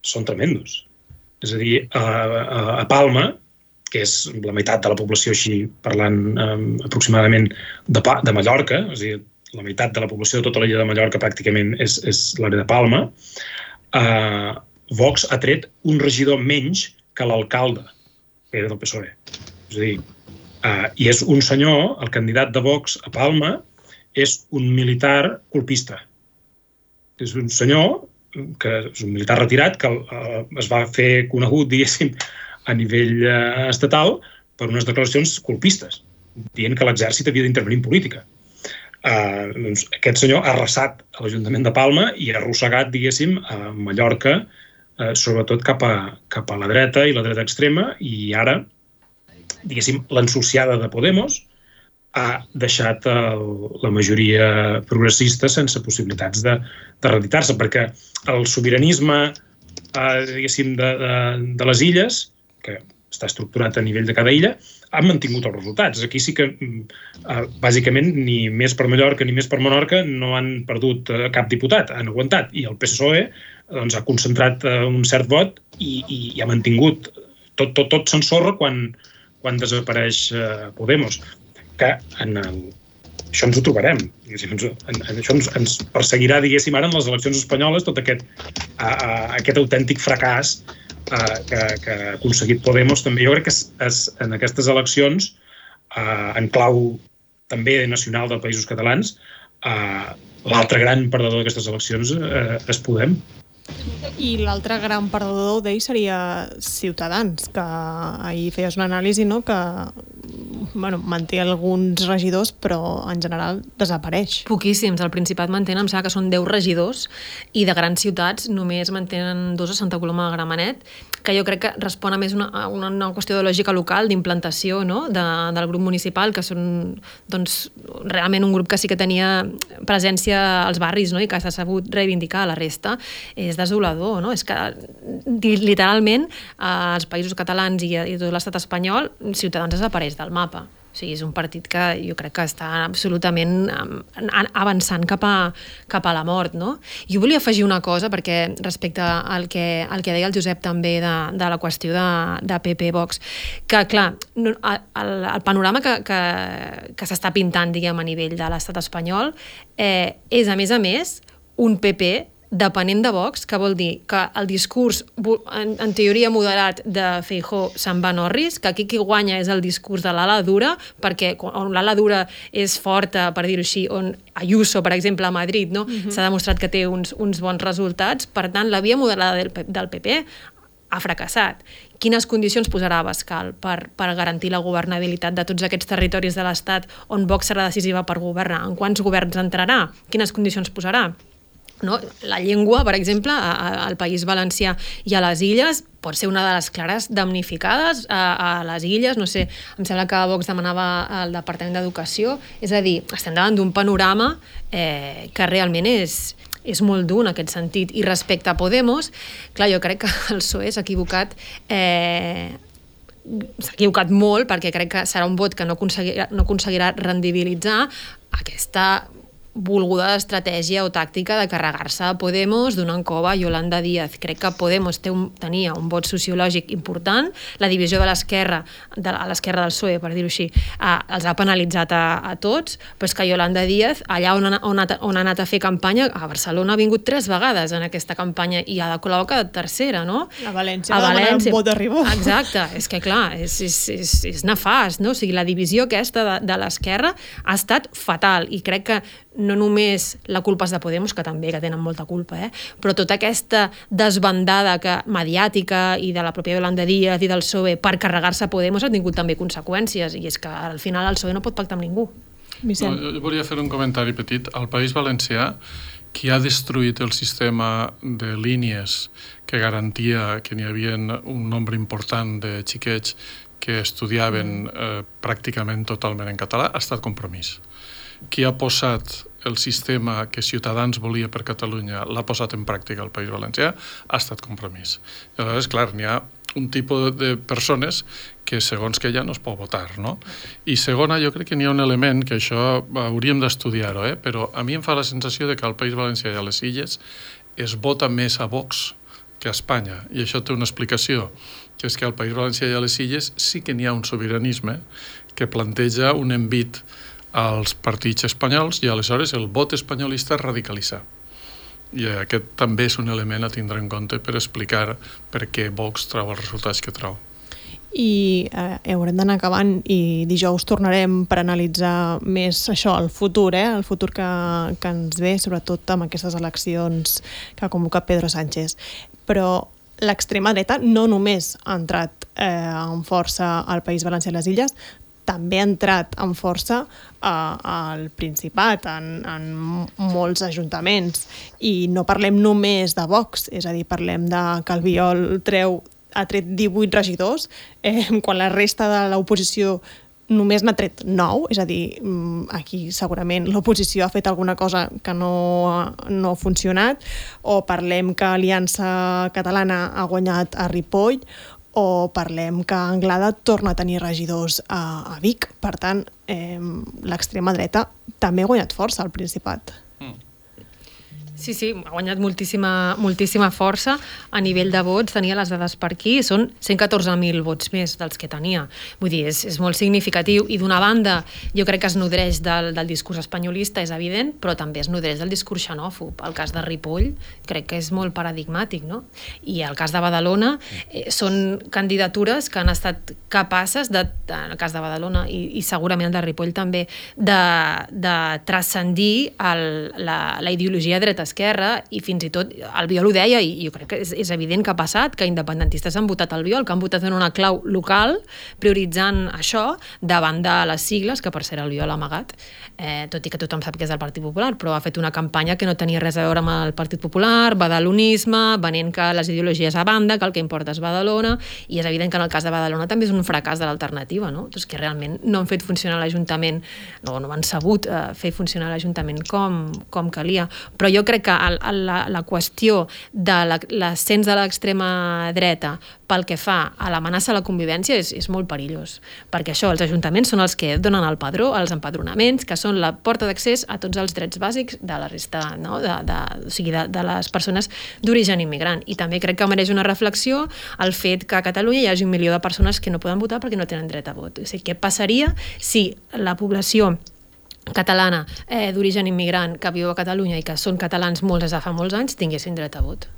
són tremendos. És a dir, a, a, a Palma, que és la meitat de la població així parlant eh, aproximadament de, de Mallorca, és a dir, la meitat de la població de tota l'illa de Mallorca pràcticament és, és l'àrea de Palma, eh, Vox ha tret un regidor menys que l'alcalde, que era del PSOE. És a dir, eh, i és un senyor, el candidat de Vox a Palma, és un militar colpista. És un senyor que és un militar retirat que eh, es va fer conegut, diguéssim, a nivell eh, estatal per unes declaracions colpistes, dient que l'exèrcit havia d'intervenir en política. Uh, doncs aquest senyor ha arrasat a l'Ajuntament de Palma i ha arrossegat, diguéssim, a Mallorca, uh, sobretot cap a, cap a la dreta i la dreta extrema, i ara, diguéssim, l'ensociada de Podemos ha deixat el, la majoria progressista sense possibilitats de, de reeditar-se, perquè el sobiranisme, uh, diguéssim, de, de, de les illes, que està estructurat a nivell de cada illa, han mantingut els resultats. Aquí sí que, eh, bàsicament, ni més per Mallorca ni més per Menorca no han perdut eh, cap diputat, han aguantat. I el PSOE doncs, ha concentrat eh, un cert vot i, i, i ha mantingut. Tot, tot, tot s'ensorra quan, quan desapareix eh, Podemos. Que en el, això ens ho trobarem. En, en, això ens, ens perseguirà, diguéssim, ara en les eleccions espanyoles tot aquest, a, a, aquest autèntic fracàs eh, que, que ha aconseguit Podemos també. Jo crec que es, es, en aquestes eleccions, eh, en clau també nacional dels països catalans, eh, l'altre gran perdedor d'aquestes eleccions eh, és Podem. I l'altre gran perdedor d'ell seria Ciutadans, que ahir feies una anàlisi no? que bueno, manté alguns regidors, però en general desapareix. Poquíssims. Al Principat mantenen, em sembla que són 10 regidors, i de grans ciutats només mantenen dos a Santa Coloma de Gramenet, que jo crec que respon a més una, a una, una qüestió de lògica local, d'implantació no? de, del grup municipal, que són doncs, realment un grup que sí que tenia presència als barris no? i que s'ha sabut reivindicar. La resta és desolador. No? És que literalment als països catalans i a, i a tot l'estat espanyol Ciutadans desapareix del mapa. Sigui, és un partit que jo crec que està absolutament avançant cap a, cap a la mort, no? Jo volia afegir una cosa, perquè respecte al que, al que deia el Josep també de, de la qüestió de, de PP Vox, que, clar, el, el panorama que, que, que s'està pintant, diguem, a nivell de l'estat espanyol eh, és, a més a més, un PP depenent de Vox, que vol dir que el discurs, en, en teoria moderat de Feijó se'n va Norris, que aquí qui guanya és el discurs de l'ala dura, perquè on l'ala dura és forta, per dir-ho així, on Ayuso, per exemple, a Madrid, no? uh mhm. -huh. s'ha demostrat que té uns, uns bons resultats, per tant, la via moderada del, del PP ha fracassat. Quines condicions posarà Abascal per, per garantir la governabilitat de tots aquests territoris de l'Estat on Vox serà decisiva per governar? En quants governs entrarà? Quines condicions posarà? No? La llengua, per exemple, al País Valencià i a les Illes pot ser una de les clares damnificades a, a les Illes, no sé, em sembla que Vox demanava al Departament d'Educació, és a dir, estem davant d'un panorama eh, que realment és, és molt dur en aquest sentit. I respecte a Podemos, clar, jo crec que el PSOE s'ha equivocat eh, s'ha equivocat molt perquè crec que serà un vot que no aconseguirà, no aconseguirà rendibilitzar aquesta volguda estratègia o tàctica de carregar-se a Podemos donant cova a Yolanda Díaz. Crec que Podemos té un, tenia un vot sociològic important, la divisió de l'esquerra de, a l'esquerra del PSOE, per dir-ho així, eh, els ha penalitzat a, a tots, però és que Yolanda Díaz, allà on ha, on, ha, on ha anat a fer campanya, a Barcelona ha vingut tres vegades en aquesta campanya i ha de col·locar tercera, no? A València, a València. un vot de ribó. Exacte, [LAUGHS] és que clar, és, és, és, és nefast, no? O sigui, la divisió aquesta de, de l'esquerra ha estat fatal i crec que no només la culpa és de Podemos, que també que tenen molta culpa, eh? però tota aquesta desbandada que, mediàtica i de la pròpia Yolanda Díaz i del PSOE per carregar-se Podemos ha tingut també conseqüències, i és que al final el PSOE no pot pactar amb ningú. No, jo volia fer un comentari petit. Al País Valencià, qui ha destruït el sistema de línies que garantia que n'hi havia un nombre important de xiquets que estudiaven eh, pràcticament totalment en català ha estat Compromís. Qui ha posat el sistema que Ciutadans volia per Catalunya l'ha posat en pràctica al País Valencià ha estat Compromís. I aleshores, clar, n'hi ha un tipus de persones que segons que ja no es pot votar, no? I segona, jo crec que n'hi ha un element que això hauríem d'estudiar-ho, eh? però a mi em fa la sensació de que al País Valencià i a les Illes es vota més a Vox que a Espanya, i això té una explicació, que és que al País Valencià i a les Illes sí que n'hi ha un sobiranisme que planteja un envit als partits espanyols i aleshores el vot espanyolista es radicalitza. I aquest també és un element a tindre en compte per explicar per què Vox trau els resultats que trau. I eh, haurem d'anar acabant i dijous tornarem per analitzar més això, el futur, eh? el futur que, que ens ve, sobretot amb aquestes eleccions que ha convocat Pedro Sánchez. Però l'extrema dreta no només ha entrat eh, amb força al País Valencià i les Illes, també ha entrat amb força eh, al Principat, en, en molts ajuntaments. I no parlem només de Vox, és a dir, parlem de que el Viol treu, ha tret 18 regidors, eh, [LAUGHS] quan la resta de l'oposició només n'ha tret 9, és a dir, mm, aquí segurament l'oposició ha fet alguna cosa que no, no ha funcionat, o parlem que Aliança Catalana ha guanyat a Ripoll, o parlem que Anglada torna a tenir regidors a, a Vic. Per tant, eh, l'extrema dreta també ha guanyat força al Principat. Sí, sí, ha guanyat moltíssima, moltíssima força a nivell de vots, tenia les dades per aquí, són 114.000 vots més dels que tenia. Vull dir, és, és molt significatiu i d'una banda jo crec que es nodreix del, del discurs espanyolista, és evident, però també es nodreix del discurs xenòfob. El cas de Ripoll crec que és molt paradigmàtic, no? I el cas de Badalona eh, són candidatures que han estat capaces, de, en el cas de Badalona i, i segurament el de Ripoll també, de, de transcendir el, la, la ideologia dreta d'Esquerra i fins i tot el Viol ho deia i jo crec que és, és evident que ha passat, que independentistes han votat el Viol, que han votat en una clau local prioritzant això davant de les sigles, que per ser el Viol ha amagat, eh, tot i que tothom sap que és del Partit Popular, però ha fet una campanya que no tenia res a veure amb el Partit Popular, badalonisme, venent que les ideologies a banda, que el que importa és Badalona, i és evident que en el cas de Badalona també és un fracàs de l'alternativa, no? Doncs que realment no han fet funcionar l'Ajuntament, no, no han sabut eh, fer funcionar l'Ajuntament com, com calia. Però jo crec crec que el, el, la, la qüestió de l'ascens de l'extrema dreta pel que fa a l'amenaça a la convivència és, és molt perillós, perquè això, els ajuntaments són els que donen el padró, els empadronaments, que són la porta d'accés a tots els drets bàsics de la resta, no? de, de, o sigui, de, de les persones d'origen immigrant. I també crec que mereix una reflexió el fet que a Catalunya hi hagi un milió de persones que no poden votar perquè no tenen dret a vot. O sigui, què passaria si la població catalana eh, d'origen immigrant que viu a Catalunya i que són catalans molts des de fa molts anys tinguessin dret a vot.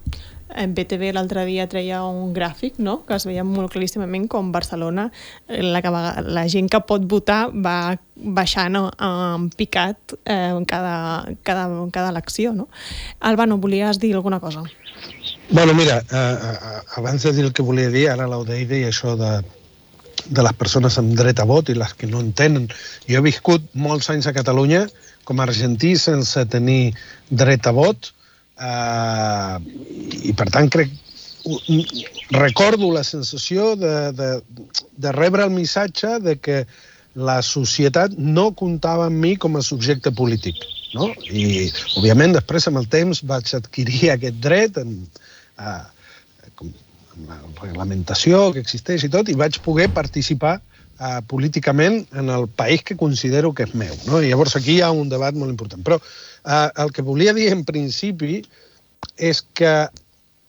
En BTV l'altre dia treia un gràfic no? que es veia molt claríssimament com Barcelona, eh, la, que, la gent que pot votar va baixant en picat eh, en cada, cada, cada elecció. No? Alba, no volies dir alguna cosa? Bueno, mira, eh, eh abans de dir el que volia dir, ara l'Audei deia això de de les persones amb dret a vot i les que no en tenen. Jo he viscut molts anys a Catalunya com a argentí sense tenir dret a vot eh, i per tant crec recordo la sensació de, de, de rebre el missatge de que la societat no comptava amb mi com a subjecte polític. No? I, òbviament, després, amb el temps, vaig adquirir aquest dret en, eh, reglamentació que existeix i tot, i vaig poder participar uh, políticament en el país que considero que és meu. No? I llavors aquí hi ha un debat molt important. Però uh, el que volia dir en principi és que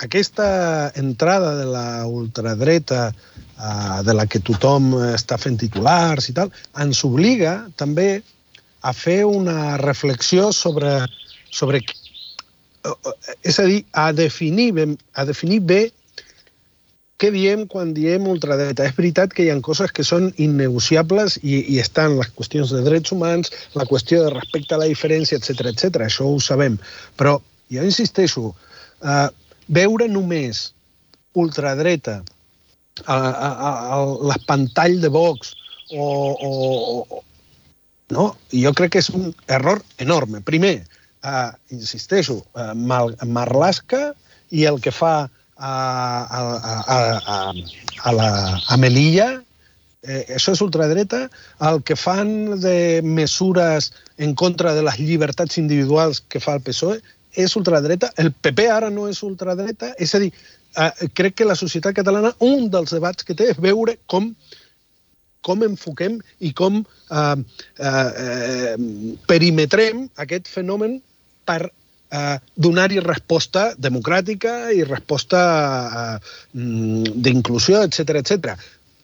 aquesta entrada de la ultradreta uh, de la que tothom està fent titulars i tal, ens obliga també a fer una reflexió sobre, sobre és a dir, a definir, a definir bé què diem quan diem ultradreta? És veritat que hi ha coses que són innegociables i, i estan les qüestions de drets humans, la qüestió de respecte a la diferència, etc etc. això ho sabem. Però jo insisteixo, eh, veure només ultradreta a, a, a, l'espantall de Vox o, o, no? jo crec que és un error enorme. Primer, eh, insisteixo, eh, Marlaska i el que fa a, a, a, a, a, la, a Melilla, eh, això és ultradreta, el que fan de mesures en contra de les llibertats individuals que fa el PSOE és ultradreta, el PP ara no és ultradreta, és a dir, eh, crec que la societat catalana, un dels debats que té és veure com com enfoquem i com eh, eh, eh, perimetrem aquest fenomen per eh, donar-hi resposta democràtica i resposta eh, mm, d'inclusió, etc etc.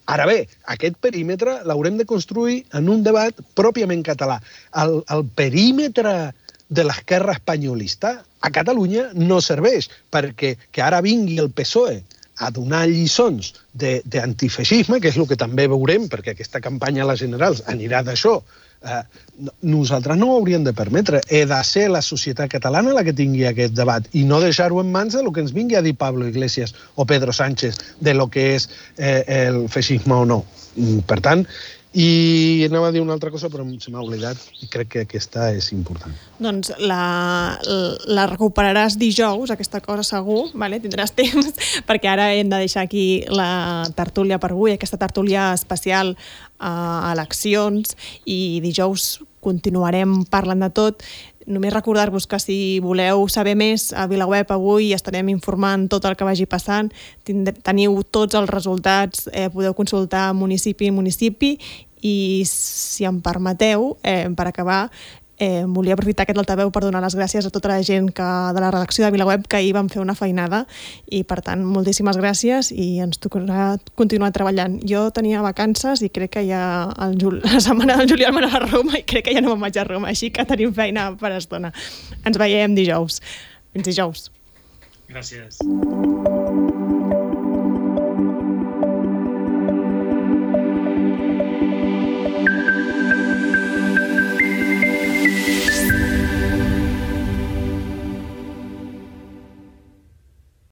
Ara bé, aquest perímetre l'haurem de construir en un debat pròpiament català. El, el perímetre de l'esquerra espanyolista a Catalunya no serveix perquè que ara vingui el PSOE a donar lliçons d'antifeixisme, que és el que també veurem, perquè aquesta campanya a les generals anirà d'això, eh, nosaltres no ho hauríem de permetre. He de ser la societat catalana la que tingui aquest debat i no deixar-ho en mans de lo que ens vingui a dir Pablo Iglesias o Pedro Sánchez de lo que és eh, el feixisme o no. Mm, per tant, i anava a dir una altra cosa, però se m'ha oblidat i crec que aquesta és important. Doncs la, la recuperaràs dijous, aquesta cosa segur, vale? tindràs temps, [LAUGHS] perquè ara hem de deixar aquí la tertúlia per avui, aquesta tertúlia especial a eleccions, i dijous continuarem parlant de tot. Només recordar-vos que si voleu saber més a VilaWeb avui estarem informant tot el que vagi passant. Teniu tots els resultats, eh, podeu consultar municipi i municipi i si em permeteu, eh, per acabar, eh, volia aprofitar aquest altaveu per donar les gràcies a tota la gent que, de la redacció de VilaWeb que ahir van fer una feinada i per tant moltíssimes gràcies i ens tocarà continuar treballant. Jo tenia vacances i crec que ja el Jul, [LAUGHS] la setmana del juliol m'anava a Roma i crec que ja no me'n vaig a Roma, així que tenim feina per estona. Ens veiem dijous. Fins dijous. Gràcies.